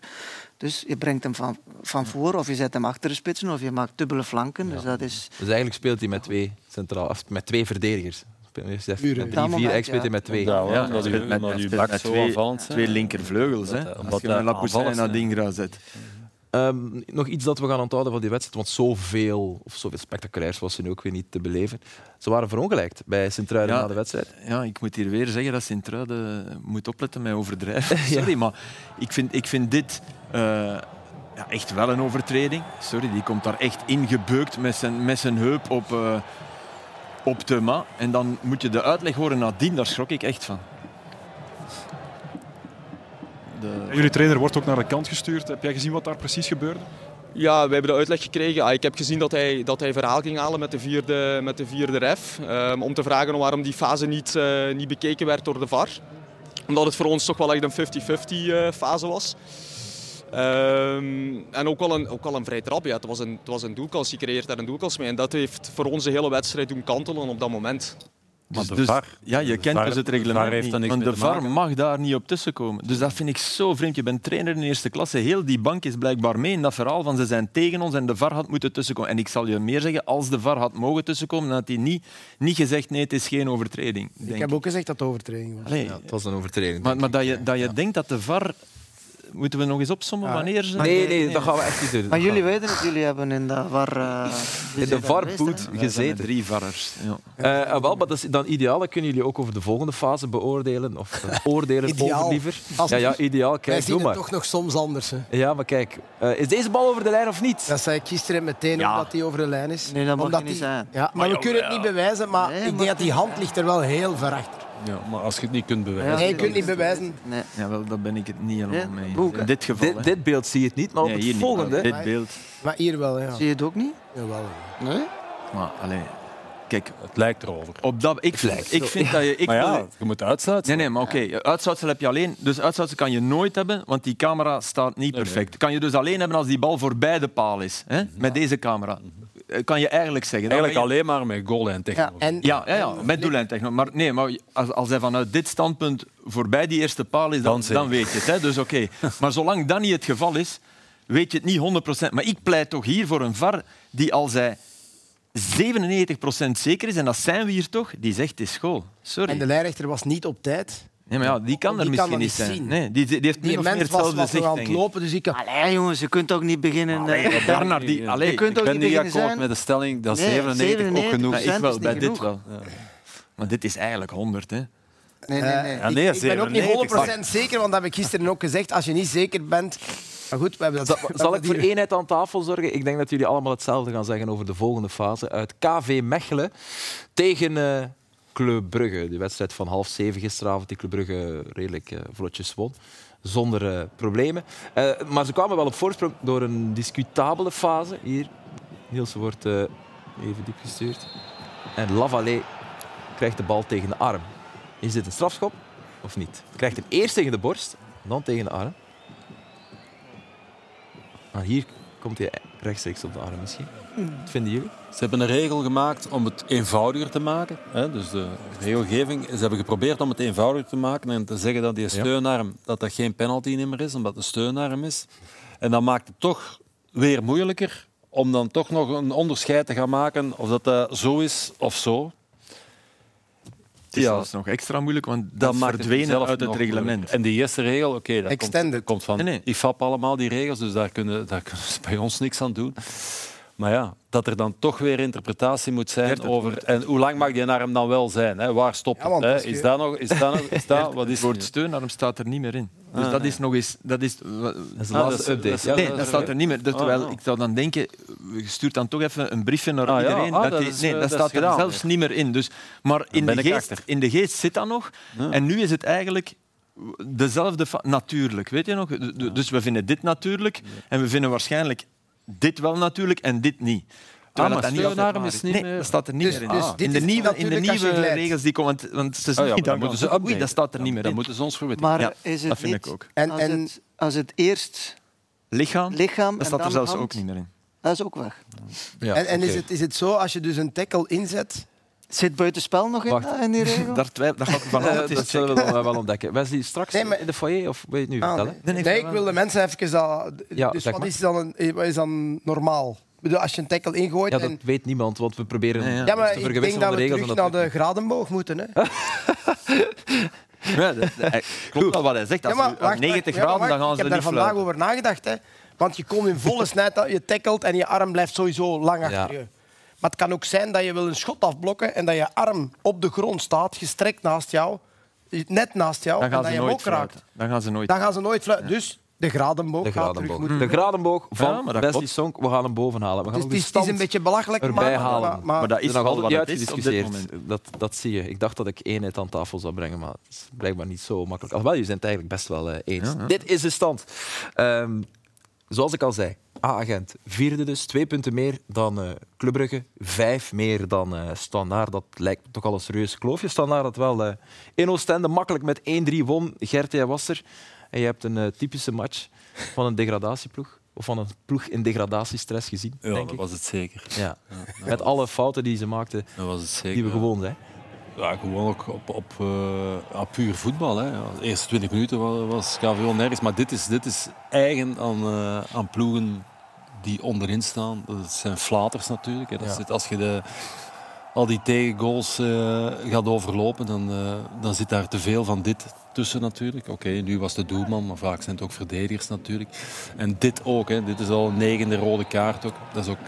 Dus je brengt hem van, van voor, of je zet hem achter de spitsen, of je maakt dubbele flanken. Dus dat is... Dus eigenlijk speelt hij met twee, centraal, of met twee verdedigers. Met drie, vier, eigenlijk speelt hij met twee. Ja, speelt met, twee, linkervleugels. Hè. Omdat, Als je een aanvallend naar. Dingra zet. Ehm, nog iets dat we gaan onthouden van die wedstrijd, want zoveel, of zoveel spectaculairs was ze nu ook weer niet te beleven. Ze waren verongelijkt bij Sint-Truiden Ja. na de wedstrijd. Ja, ik moet hier weer zeggen dat Sint-Truiden moet opletten met overdrijven. Sorry, maar ik vind, ik vind dit eh, ja, echt wel een overtreding. Sorry, die komt daar echt ingebeukt met zijn, met zijn heup op, eh op Thuma. En dan moet je de uitleg horen nadien, daar schrok ik echt van. De... Jullie trainer wordt ook naar de kant gestuurd. Heb jij gezien wat daar precies gebeurde? Ja, we hebben de uitleg gekregen. Ah, ik heb gezien dat hij, dat hij verhaal ging halen met de vierde, met de vierde ref. ehm, om te vragen waarom die fase niet, eh, niet bekeken werd door de VAR. Omdat het voor ons toch wel echt een 50-50 eh, fase was. Ehm, en ook wel, een, ook wel een vrij trap. Ja. Het, was een, het was een doelkans. Je creëert daar een doelkans mee. En dat heeft voor ons de hele wedstrijd doen kantelen op dat moment. Maar Dus- de dus- VAR, Ja, je de kent VAR dus het de reglement VAR heeft niet. Want de VAR mag daar niet op tussenkomen. Dus dat vind ik zo vreemd. Je bent trainer in de eerste klasse. Heel die bank is blijkbaar mee in dat verhaal van ze zijn tegen ons en de VAR had moeten tussenkomen. En ik zal je meer zeggen, als de VAR had mogen tussenkomen, dan had hij niet, niet gezegd nee, het is geen overtreding. Ik heb ook gezegd dat het overtreding was. Allee, Ja, het was een overtreding. maar maar dat, je, dat je denkt dat de VAR... Moeten we nog eens opsommen Ah, wanneer ze... Nee, nee, dat gaan we echt niet doen. Maar jullie weten het, jullie hebben in de VAR... eh, in de VAR-boot gezeten. drie VAR'ers. Ja. Eh, ah, wel, maar dat is dan ideaal. Dan kunnen jullie ook over de volgende fase beoordelen. Of eh, oordelen Ideaal. over liever. Als- Ja, ja, ideaal. Wij Kijk, zien doe het maar. toch nog soms anders. Hè. Ja, maar kijk. eh, is deze bal over de lijn of niet? Dat zei ik gisteren meteen Ja. omdat hij over de lijn is. Nee, dat mag Omdat niet die- zijn. Ja, maar we kunnen het niet bewijzen, maar Nee, ik denk dat die hand ligt er wel heel ver achter. Ja, maar als je het niet kunt bewijzen... Nee, je kunt niet bewijzen. Nee. Ja, wel, daar ben ik het niet helemaal mee. In dit geval. Dit, dit beeld zie je het niet, maar op Nee, het volgende... maar Dit beeld. Maar hier wel, ja. Zie je het ook niet? Jawel. Nee? Maar, allee, kijk, Het lijkt erover. op dat, ik, ik vind dat je... Ik maar ja, je moet uitsluiten. Nee, nee, maar oké. Uitsluitsel heb je alleen. Dus uitsluitsel kan je nooit hebben, want die camera staat niet Nee, perfect. Kan je dus alleen hebben als die bal voorbij de paal is. Hè? Met deze camera. Eh, Kan je eigenlijk zeggen. Eigenlijk alleen maar met goal en Ja, en, Ja, ja, ja, met doellijntechno. Maar nee, maar als, als hij vanuit dit standpunt voorbij die eerste paal is, dan, Dan dan weet je het. Hè? Dus oké. Maar zolang dat niet het geval is, weet je het niet 100%. Maar ik pleit toch hier voor een VAR die als hij 97% zeker is, en dat zijn we hier toch, die zegt het is school. Sorry. en de lijnrechter was niet op tijd. Nee, maar ja, die kan Die er misschien niet zijn. zien. Nee, die, die heeft Die mens was, hetzelfde was zicht, aan het lopen, dus ik kan... Allee, jongens, je kunt ook niet beginnen... eh, Bernard, die... Allee, Je kunt Ik ook ben niet akkoord zijn. met de stelling dat Nee, 97 ook 97 genoeg is. ik wel, bij dit wel. Maar dit is eigenlijk 100, hè. Nee, nee, nee. Eh, Ja, nee, ik, ik ben ook niet 97. 100% zeker, want dat heb ik gisteren ook gezegd. Als je niet zeker bent... Maar goed, we hebben dat... Zal hebben ik voor eenheid aan tafel zorgen? Ik denk dat jullie allemaal hetzelfde gaan zeggen over de volgende fase. Uit KV Mechelen tegen eh Club Brugge. De wedstrijd van half zeven gisteravond die Club Brugge redelijk eh, vlotjes won. Zonder eh, problemen. Eh, maar ze kwamen wel op voorsprong door een discutabele fase. Hier, Niels wordt even diep gestuurd. En Lavallee krijgt de bal tegen de arm. Is dit een strafschop of niet? Krijgt hem eerst tegen de borst, dan tegen de arm. Maar hier komt hij rechtstreeks op de arm misschien. Wat vinden jullie? Ze hebben een regel gemaakt om het eenvoudiger te maken. Hè? Dus de regelgeving, ze hebben geprobeerd om het eenvoudiger te maken en te zeggen dat die steunarm dat dat geen penalty meer is, omdat het een steunarm is. En dat maakt het toch weer moeilijker om dan toch nog een onderscheid te gaan maken of dat, dat zo is of zo. Het is Ja. zelfs nog extra moeilijk, want dat, Dat maakt verdwenen zelf uit het nog reglement. En die eerste regel, oké, dat komt, komt van Nee, nee. IFAP allemaal, die regels, dus daar kunnen, daar kunnen ze bij ons niks aan doen. Maar ja, dat er dan toch weer interpretatie moet zijn over... En hoe lang mag die arm dan wel zijn? Hè? Waar stopt Ja, het? Hè? Is dat nog... Is dat nog is dat, wat is Het woord steunarm staat er niet meer in. Dus Ah, dat nee. is nog eens... Dat is, Dat is de Ah, laatste dat is- update. dat is- Ja, nee, dat staat er niet meer. Dat, Ah, terwijl ah. ik zou dan denken, je stuurt dan toch even een briefje naar Ah, ja. iedereen. Ah, dat dat die- is, nee, eh, dat dat staat er zelfs niet meer in. Dus, maar in de, geest, achter. in de geest zit dat nog. Ja. En nu is het eigenlijk dezelfde... Natuurlijk, weet je nog? Du- du- Dus we vinden dit natuurlijk en we vinden waarschijnlijk dit wel natuurlijk en dit niet. Terwijl maar dat niet altijd steunarm waar is niet Nee, dat staat er niet Dus- meer in. dus Ah. in de nieuwe, in de als nieuwe regels die komen... Want, ze Ah, zijn ja, niet dan moeten ze Oei, updaten. dat staat er niet meer Dan in. moeten ze ons verwittigen. Maar Ja, is het dat vind niet, ik ook. En- als, en- het, als het eerst Lichaam, lichaam dat staat er dan zelfs hand, ook niet meer in. Dat is ook weg. Ja, en en is, het, is het zo, als je dus een tackle inzet... Zit buitenspel nog in, Wacht. in die regel? Daar twijfel, dat ga ik vanavond eens dat zullen we dan wel ontdekken. Wesley, straks Nee, maar- in de foyer of wil je het nu Ah, vertellen? nee, nee, ik wil de mensen even... Dat, Ja, dus wat is, dan een, eh, wat is dan normaal? Ik bedoel, als je een tackle ingooit... Ja, dat en, weet niemand, want we proberen Ja, ja. ja, maar te ik denk vergewisselen dat de we regels. terug naar dat de gradenboog moeten. Hè? Ja, dat, dat- klopt wel wat hij zegt. Als Ja, maar we wacht, op 90 wacht, ja, maar graden, dan gaan ze Ik heb niet daar vandaag over nagedacht. Hè. Want je komt in volle snelheid, dat je tackelt en je arm blijft sowieso lang achter Ja. je. Maar het kan ook zijn dat je wil een schot afblokken en dat je arm op de grond staat, gestrekt naast jou, net naast jou, Dan en dat ze je hem ook raakt. Dan gaan ze nooit. Dan gaan ze nooit fluiten. Dus de gradenboog De gaat terug gradenboog. moeten. De gradenboog van Ja, klopt. Sonk, we gaan hem bovenhalen. We gaan Dus het, de is, een beetje belachelijk, erbij maar, halen. maar, maar- Maar dat is nog altijd wat moment. Dat, dat zie je. Ik dacht dat ik eenheid aan tafel zou brengen, maar het is blijkbaar niet zo makkelijk. Alhoewel, je bent het eigenlijk best wel eh, eens. Ja, ja. Dit is de stand. Ehm, zoals ik al zei, A-agent. Vierde dus, twee punten meer dan eh Club Brugge. Vijf meer dan Standaard. Dat lijkt me toch al een serieus kloofje. Standaard dat wel eh, in Oostende makkelijk met 1-3 won. Gert, jij was er. En je hebt een typische match van een degradatieploeg. Of van een ploeg in degradatiestress gezien, Ja, denk dat ik. was het zeker. Ja. Ja, dat Met was- alle fouten die ze maakten, dat was het zeker. die we gewoon zijn. Ja, gewoon ook op, op eh, puur voetbal. Hè. De eerste 20 minuten was, was KVO nergens. Maar dit is, dit is eigen aan, eh, aan ploegen die onderin staan. Dat zijn flaters natuurlijk. Hè. Dat Ja. zit, als je de, al die tegengoals eh, gaat overlopen, dan, dan zit daar te veel van dit tussen natuurlijk. Oké, nu was de doelman, maar vaak zijn het ook verdedigers natuurlijk. En dit ook. Hè. Dit is al een negende rode kaart. Ook. Dat is ook,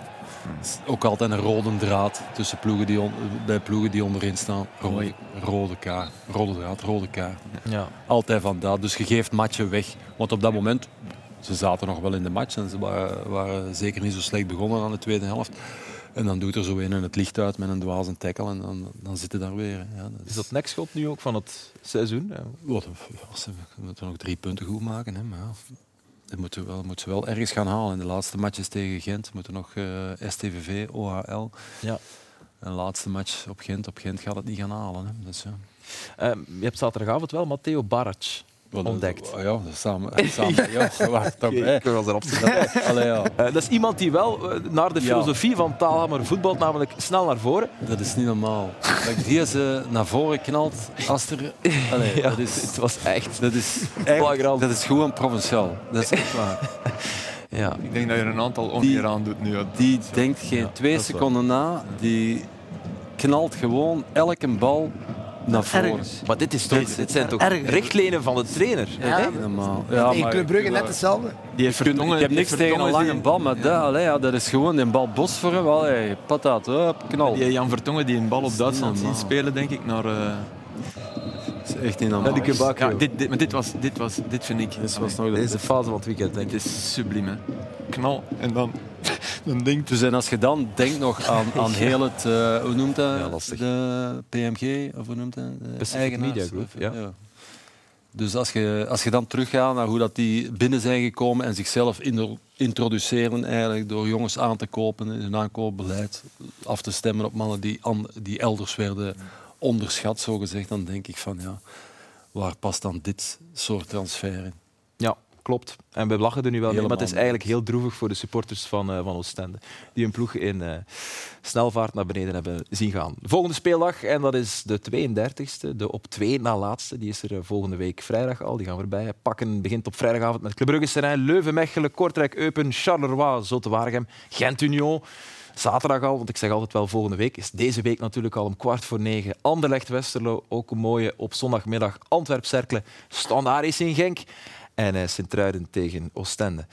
ook altijd een rode draad tussen ploegen die on- bij ploegen die onderin staan. Rode, rode kaart, rode draad, rode kaart. Ja. Altijd van dat. Dus je geeft matchen weg. Want op dat moment, ze zaten nog wel in de match en ze waren, waren zeker niet zo slecht begonnen aan de tweede helft. En dan doet er zo een het licht uit met een dwaze tackle en dan, dan zitten daar weer. Ja, dat Is dat nekschot nu ook van het seizoen? Wat, ja, ze moeten nog drie punten goed maken. Hè, maar ja, dat moeten we wel, moeten ze wel ergens gaan halen. In de laatste matches tegen Gent moeten nog eh, STVV, OHL. Ja. Een laatste match op Gent. Op Gent gaat het niet gaan halen. Hè. Dus, ja. Eh, je hebt zaterdagavond wel Matteo Barac ontdekt. Ja, dat is samen. samen ja, bij. Ik was er bij. Allee, ja. Eh, dat is iemand die wel eh, naar de Ja. filosofie van Taalhammer voetbalt, namelijk snel naar voren. Dat is niet normaal. Dat die ze naar voren knalt als er... Allee, Ja, dat is, het was echt... dat is, Flagrant. eigenlijk, dat is gewoon provinciaal. Dat is echt waar. Ja. Ik denk dat je er een aantal oneer aan doet nu. Die denkt geen twee seconden na. Die knalt gewoon elke bal naar voren. Ergens. Maar dit, is toch, dit zijn toch Ergens. richtlijnen van de trainer? Ja. Normaal. Tegen maar Club Brugge net hetzelfde. Die heeft je kunt- Vertongen- ik heb niks tegen een lange bal, maar dat, allee, ja, dat is gewoon een bal bos voor hem. Allee, patat, knal. Die Jan Vertongen die een bal op Duitsland zien spelen, denk ik, naar... eh, Dat is echt niet normaal. die ja, dit, dit, maar dit, was, dit, was, dit vind ik... Dit was nog de- Deze fase van het weekend, denk Het is subliem, hè. Knal. En dan, dan denkt Dus en als je dan denkt nog aan, aan heel het, eh, hoe noemt dat? Ja, lastig. De PMG, of hoe noemt dat? De Pacific eigenaars, Media Group, of- ja. Dus als je, als je dan teruggaat naar hoe dat die binnen zijn gekomen en zichzelf introduceren eigenlijk door jongens aan te kopen in hun aankoopbeleid, af te stemmen op mannen die, an- die elders werden onderschat, zo gezegd, dan denk ik van ja, waar past dan dit soort transfer in? Ja, klopt. En we lachen er nu wel mee, maar het is Helemaal eigenlijk heel droevig voor de supporters van, eh van Oostende. Die hun ploeg in eh, snelvaart naar beneden hebben zien gaan. De volgende speeldag, en dat is de 32e, de op twee na laatste. Die is er eh, volgende week vrijdag al. Die gaan we erbij pakken. Begint op vrijdagavond met Club Brugge, Serijn, Leuven, Mechelen, Kortrijk, Eupen, Charleroi, Zotte-Waregem, Gent-Union. Zaterdag al, want ik zeg altijd wel volgende week, is deze week natuurlijk al om kwart voor negen. Anderlecht-Westerlo, ook een mooie op zondagmiddag. Antwerp-Cerkelen, Standaard is in Genk. En eh Sint-Truiden tegen Oostende.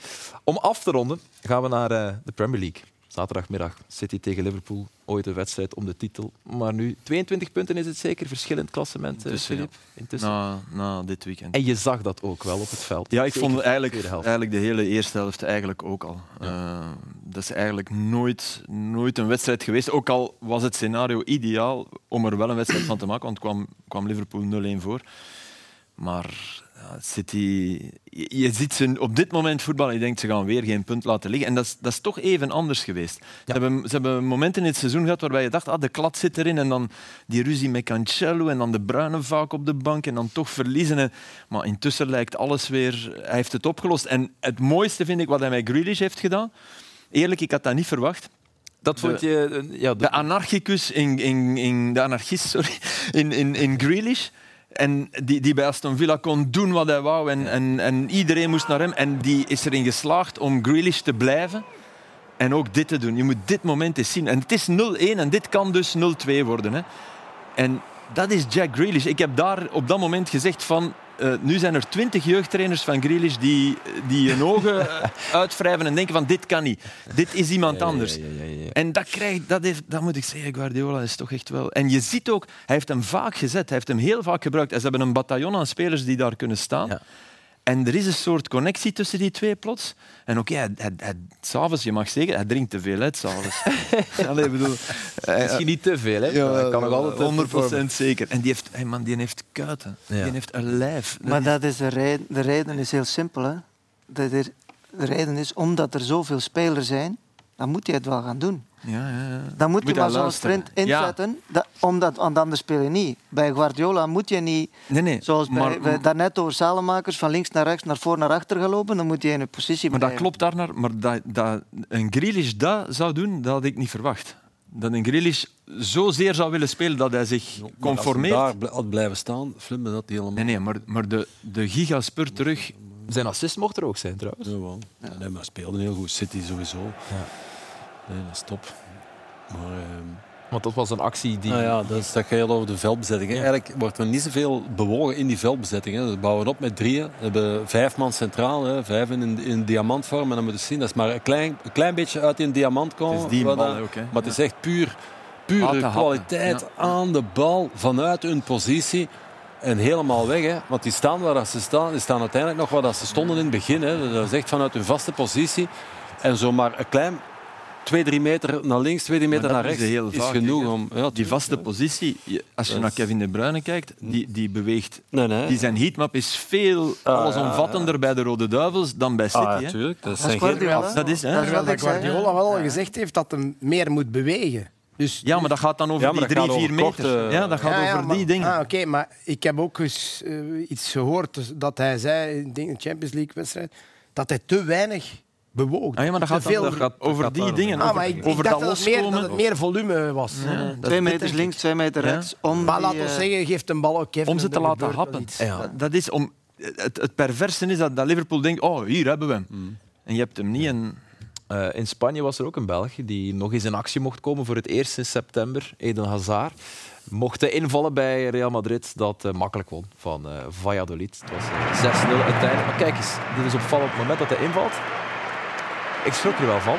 Om af te ronden gaan we naar eh, de Premier League. Zaterdagmiddag City tegen Liverpool. Ooit een wedstrijd om de titel. Maar nu 22 punten is het zeker. Verschil in het klassement, eh, Intussen, Filip. Intussen. na, na dit weekend. En je zag dat ook wel op het veld. Ja, ik Zeker vond de eigenlijk, helft. eigenlijk de hele eerste helft eigenlijk ook al. Eh, dat is eigenlijk nooit, nooit een wedstrijd geweest. Ook al was het scenario ideaal om er wel een wedstrijd van te maken, want kwam, kwam Liverpool 0-1 voor. Maar ja, City, je, je ziet ze op dit moment voetballen en je denkt ze gaan weer geen punt laten liggen. En dat is, dat is toch even anders geweest. Ze, hebben, ze hebben momenten in het seizoen gehad waarbij je dacht, ah, de klad zit erin. En dan die ruzie met Cancelo en dan de Bruine vaak op de bank en dan toch verliezen. En, maar intussen lijkt alles weer... Hij heeft het opgelost. En het mooiste vind ik wat hij met Grealish heeft gedaan. Eerlijk, ik had dat niet verwacht. Dat vond je... eh, Ja, De anarchicus in, in, in de anarchist, sorry, in, in, in Grealish. En die, die bij Aston Villa kon doen wat hij wou en, en, en iedereen moest naar hem. En die is erin geslaagd om Grealish te blijven en ook dit te doen. Je moet dit moment eens zien. En het is 0-1 en dit kan dus 0-2 worden. Hè. En dat is Jack Grealish. Ik heb daar op dat moment gezegd van... eh, nu zijn er twintig jeugdtrainers van Grealish die, die hun ogen eh, uitwrijven en denken van dit kan niet. Dit is iemand anders. Ja, ja, ja, ja. En dat, krijgt, dat, heeft, dat moet ik zeggen, Guardiola is toch echt wel... En je ziet ook, hij heeft hem vaak gezet, hij heeft hem heel vaak gebruikt. En ze hebben een bataljon aan spelers die daar kunnen staan. En er is een soort connectie tussen die twee plots. En oké, hij, hij, hij- s'avonds, je mag zeggen, hij drinkt te veel, hè, s'avonds. Allee, ik bedoel... hij- Misschien niet te veel, hè? ja, Hij kan nog altijd 100 performen. zeker. En die heeft, hey man, die heeft kuiten. Ja. Die heeft een lijf. Maar dat is de, reden, de reden is heel simpel. Hè. Dat er de reden is omdat er zoveel spelers zijn, dan moet hij het wel gaan doen. Ja, ja, ja. Dan moet, Moet je hij maar zo'n sprint inzetten, dat, omdat, want anders speel je niet. Bij Guardiola moet je niet, Nee, nee. zoals bij, maar, wij daarnet over Salemakers, van links naar rechts, naar voor naar achter gaan lopen, dan moet je in een positie maar dat klopt daarnaar. Maar dat, dat een Grealish dat zou doen, dat had ik niet verwacht. Dat een Grealish zozeer zou willen spelen dat hij zich conformeert. Als hij daar had blijven staan, flippen dat helemaal. Nee, nee, maar, maar de, de gigaspurt terug. Zijn assist mocht er ook zijn trouwens. Jawel. Ja, nee, maar speelde heel goed. City sowieso. Nee, dat is top. Maar, ehm, Want dat was een actie die... nou ja, dat, is, dat gaat heel over de veldbezetting. Eigenlijk wordt er niet zoveel bewogen in die veldbezetting. Hè. We bouwen op met drieën. We hebben vijf man centraal, hè. vijf in, in diamantvorm. En dan moet je zien, dat is maar een klein, een klein beetje uit in diamant komen. Het is die bal dat- ook, hè. Maar het is echt puur, pure kwaliteit Ja. aan de bal vanuit hun positie. En helemaal weg, hè. want die staan waar dat ze staan. Die staan uiteindelijk nog waar dat ze stonden in het begin. Hè. Dat is echt vanuit hun vaste positie. En zomaar een klein, twee, drie meter naar links, twee, drie meter naar is rechts. heel is vaak, genoeg om... Ja, Die tuurlijk, vaste ja. positie, als je naar Kevin De Bruyne kijkt, die, die beweegt. Nee, nee. Die zijn heatmap is veel Ah, allesomvattender bij de Rode Duivels dan bij City. Ah, hè. natuurlijk. Dat Dat is Guardiola. Dat is, hè? Dat is wat dat ik zei. Guardiola wel al gezegd heeft dat hij meer moet bewegen. Dus Ja, maar dat gaat dan over Ja, die drie, vier meter. korte- Ja, dat gaat Ja, ja, over maar- die dingen. Ah, Oké, maar ik heb ook eens eh, iets gehoord dat hij zei in de Champions League wedstrijd dat hij te weinig bewoog. Ah, ja, maar dat gaat, dan- veel dat gaat over gaat die dingen. Ah, maar ik, ik over dacht dat dat, het meer, loskomen. dat het meer volume was. Ja, Twee ik. links, twee meter Ja. rechts. Om Maar laten we eh, zeggen, geeft een bal ook Kevin. om ze te laten happen. Dat, is om, het, het perverse is dat, dat Liverpool denkt, oh, hier hebben we hem. Mm. En je hebt hem niet. En, Eh, in Spanje was er ook een Belg die nog eens in actie mocht komen voor het eerst sinds september. Eden Hazard mocht invallen bij Real Madrid, dat eh, makkelijk won van eh, Valladolid. Het was eh, 6-0 uiteindelijk. Maar kijk eens, dit is opvallend op het moment dat hij invalt. Ik schrok er wel van.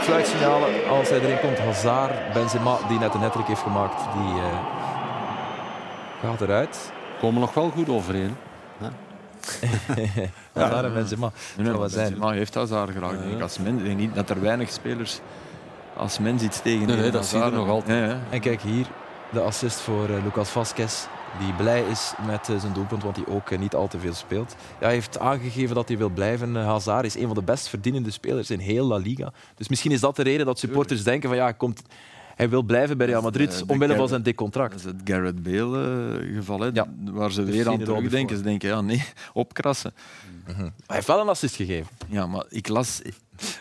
Fluitsignalen als hij erin komt. Hazard, Benzema, die net een hat heeft gemaakt, die eh, gaat eruit. komen nog wel goed overeen. Hazard en Benzema. nee, wel maar zijn. Benzema heeft Hazard graag. ik. Als mens, ik denk niet dat er weinig spelers als mens iets tegen Nee, nee, dat zie je nog altijd. Ja, ja. En kijk hier, de assist voor eh, Lucas Vasquez. Die blij is met eh, zijn doelpunt, want hij ook eh, niet al te veel speelt. Ja, hij heeft aangegeven dat hij wil blijven. Eh, Hazard is een van de best verdienende spelers in heel La Liga. Dus misschien is dat de reden dat supporters denken van ja, hij, komt, hij wil blijven bij Real Madrid de omwille van zijn Dat decontract. is het Garrett Bale-geval, Ja. waar ze weer aan terugdenken. Ze denken, ja, nee, opkrassen. Hij heeft wel een assist gegeven. Ja, maar ik las,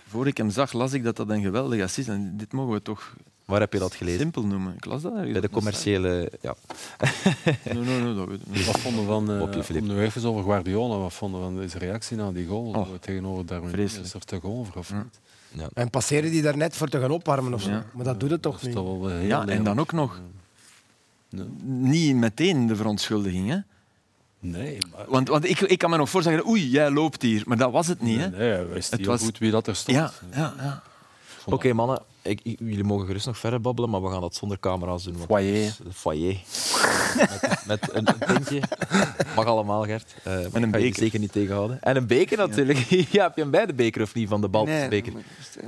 voor ik hem zag, las ik dat dat een geweldige assist is. En dit mogen we toch Waar heb je dat gelezen? simpel noemen. Ik las dat. Bij de commerciële... Ja. Nee, nee, nee, dat weet ik niet. Wat vonden we van, uh, om nog even over Guardiola, wat vonden we van deze reactie na die goal Oh, tegenover Darwin? vreselijk. Is er te over of Ja. niet? En passeren die daar net voor te gaan opwarmen of zo. Ja. Maar dat doet het toch niet. wel heel Ja, en dan ook nog Nee. niet meteen de verontschuldiging. Hè? Nee, maar... Want, want ik, ik kan me nog voorstellen, oei, jij loopt hier. Maar dat was het niet. Hè? Nee, hij wist Het heel was- goed wie dat er stond. Ja, ja, ja. Oké mannen, ik, jullie mogen gerust nog verder babbelen, maar we gaan dat zonder camera's doen. want Foyer. een foyer. met, met een, een pintje. Mag allemaal, Gert. Eh, maar een je beker. zeker niet tegenhouden. En een beker natuurlijk. Ja, heb je hem bij de beker of niet, van de Baltische beker? Nee,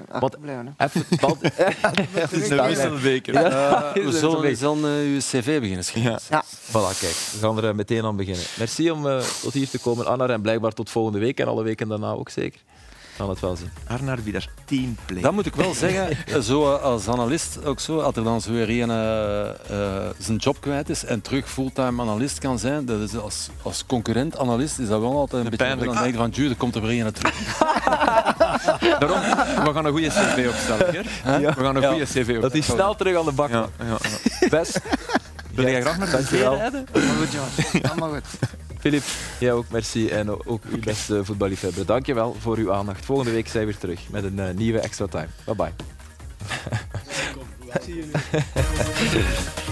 Wat- Wat? Blijven. Even het Bal- Het is een wisselbeker. Ja, We zullen, een we zullen eh, uw cv beginnen schrijven. Ja. Voilà, kijk. We gaan er eh, meteen aan beginnen. Merci om eh, tot hier te komen, Anna. En blijkbaar tot volgende week en alle weken daarna ook zeker. Gaan het wel play. Dat moet ik wel zeggen, zo eh, als analist ook zo, als er dan zo weer een eh, eh, zijn job kwijt is en terug fulltime analist kan zijn, dat is als, als concurrent-analist is dat wel altijd een beetje pijnlijk. Dan denk je van, "Jude, er komt er weer een terug. Daarom, we gaan een goede cv opstellen. We gaan een Ja. goede cv opstellen. Dat hij snel terug aan de bak Ja, ja, ja. Best. Wil jij graag naar de Dankjewel. cv rijden? Allemaal goed, jongens. Allemaal goed. Filip, jij ook, merci. En ook uw beste voetballiefhebber. Dankjewel voor uw aandacht. Volgende week zijn we weer terug met een eh, nieuwe Extra Time. Bye bye.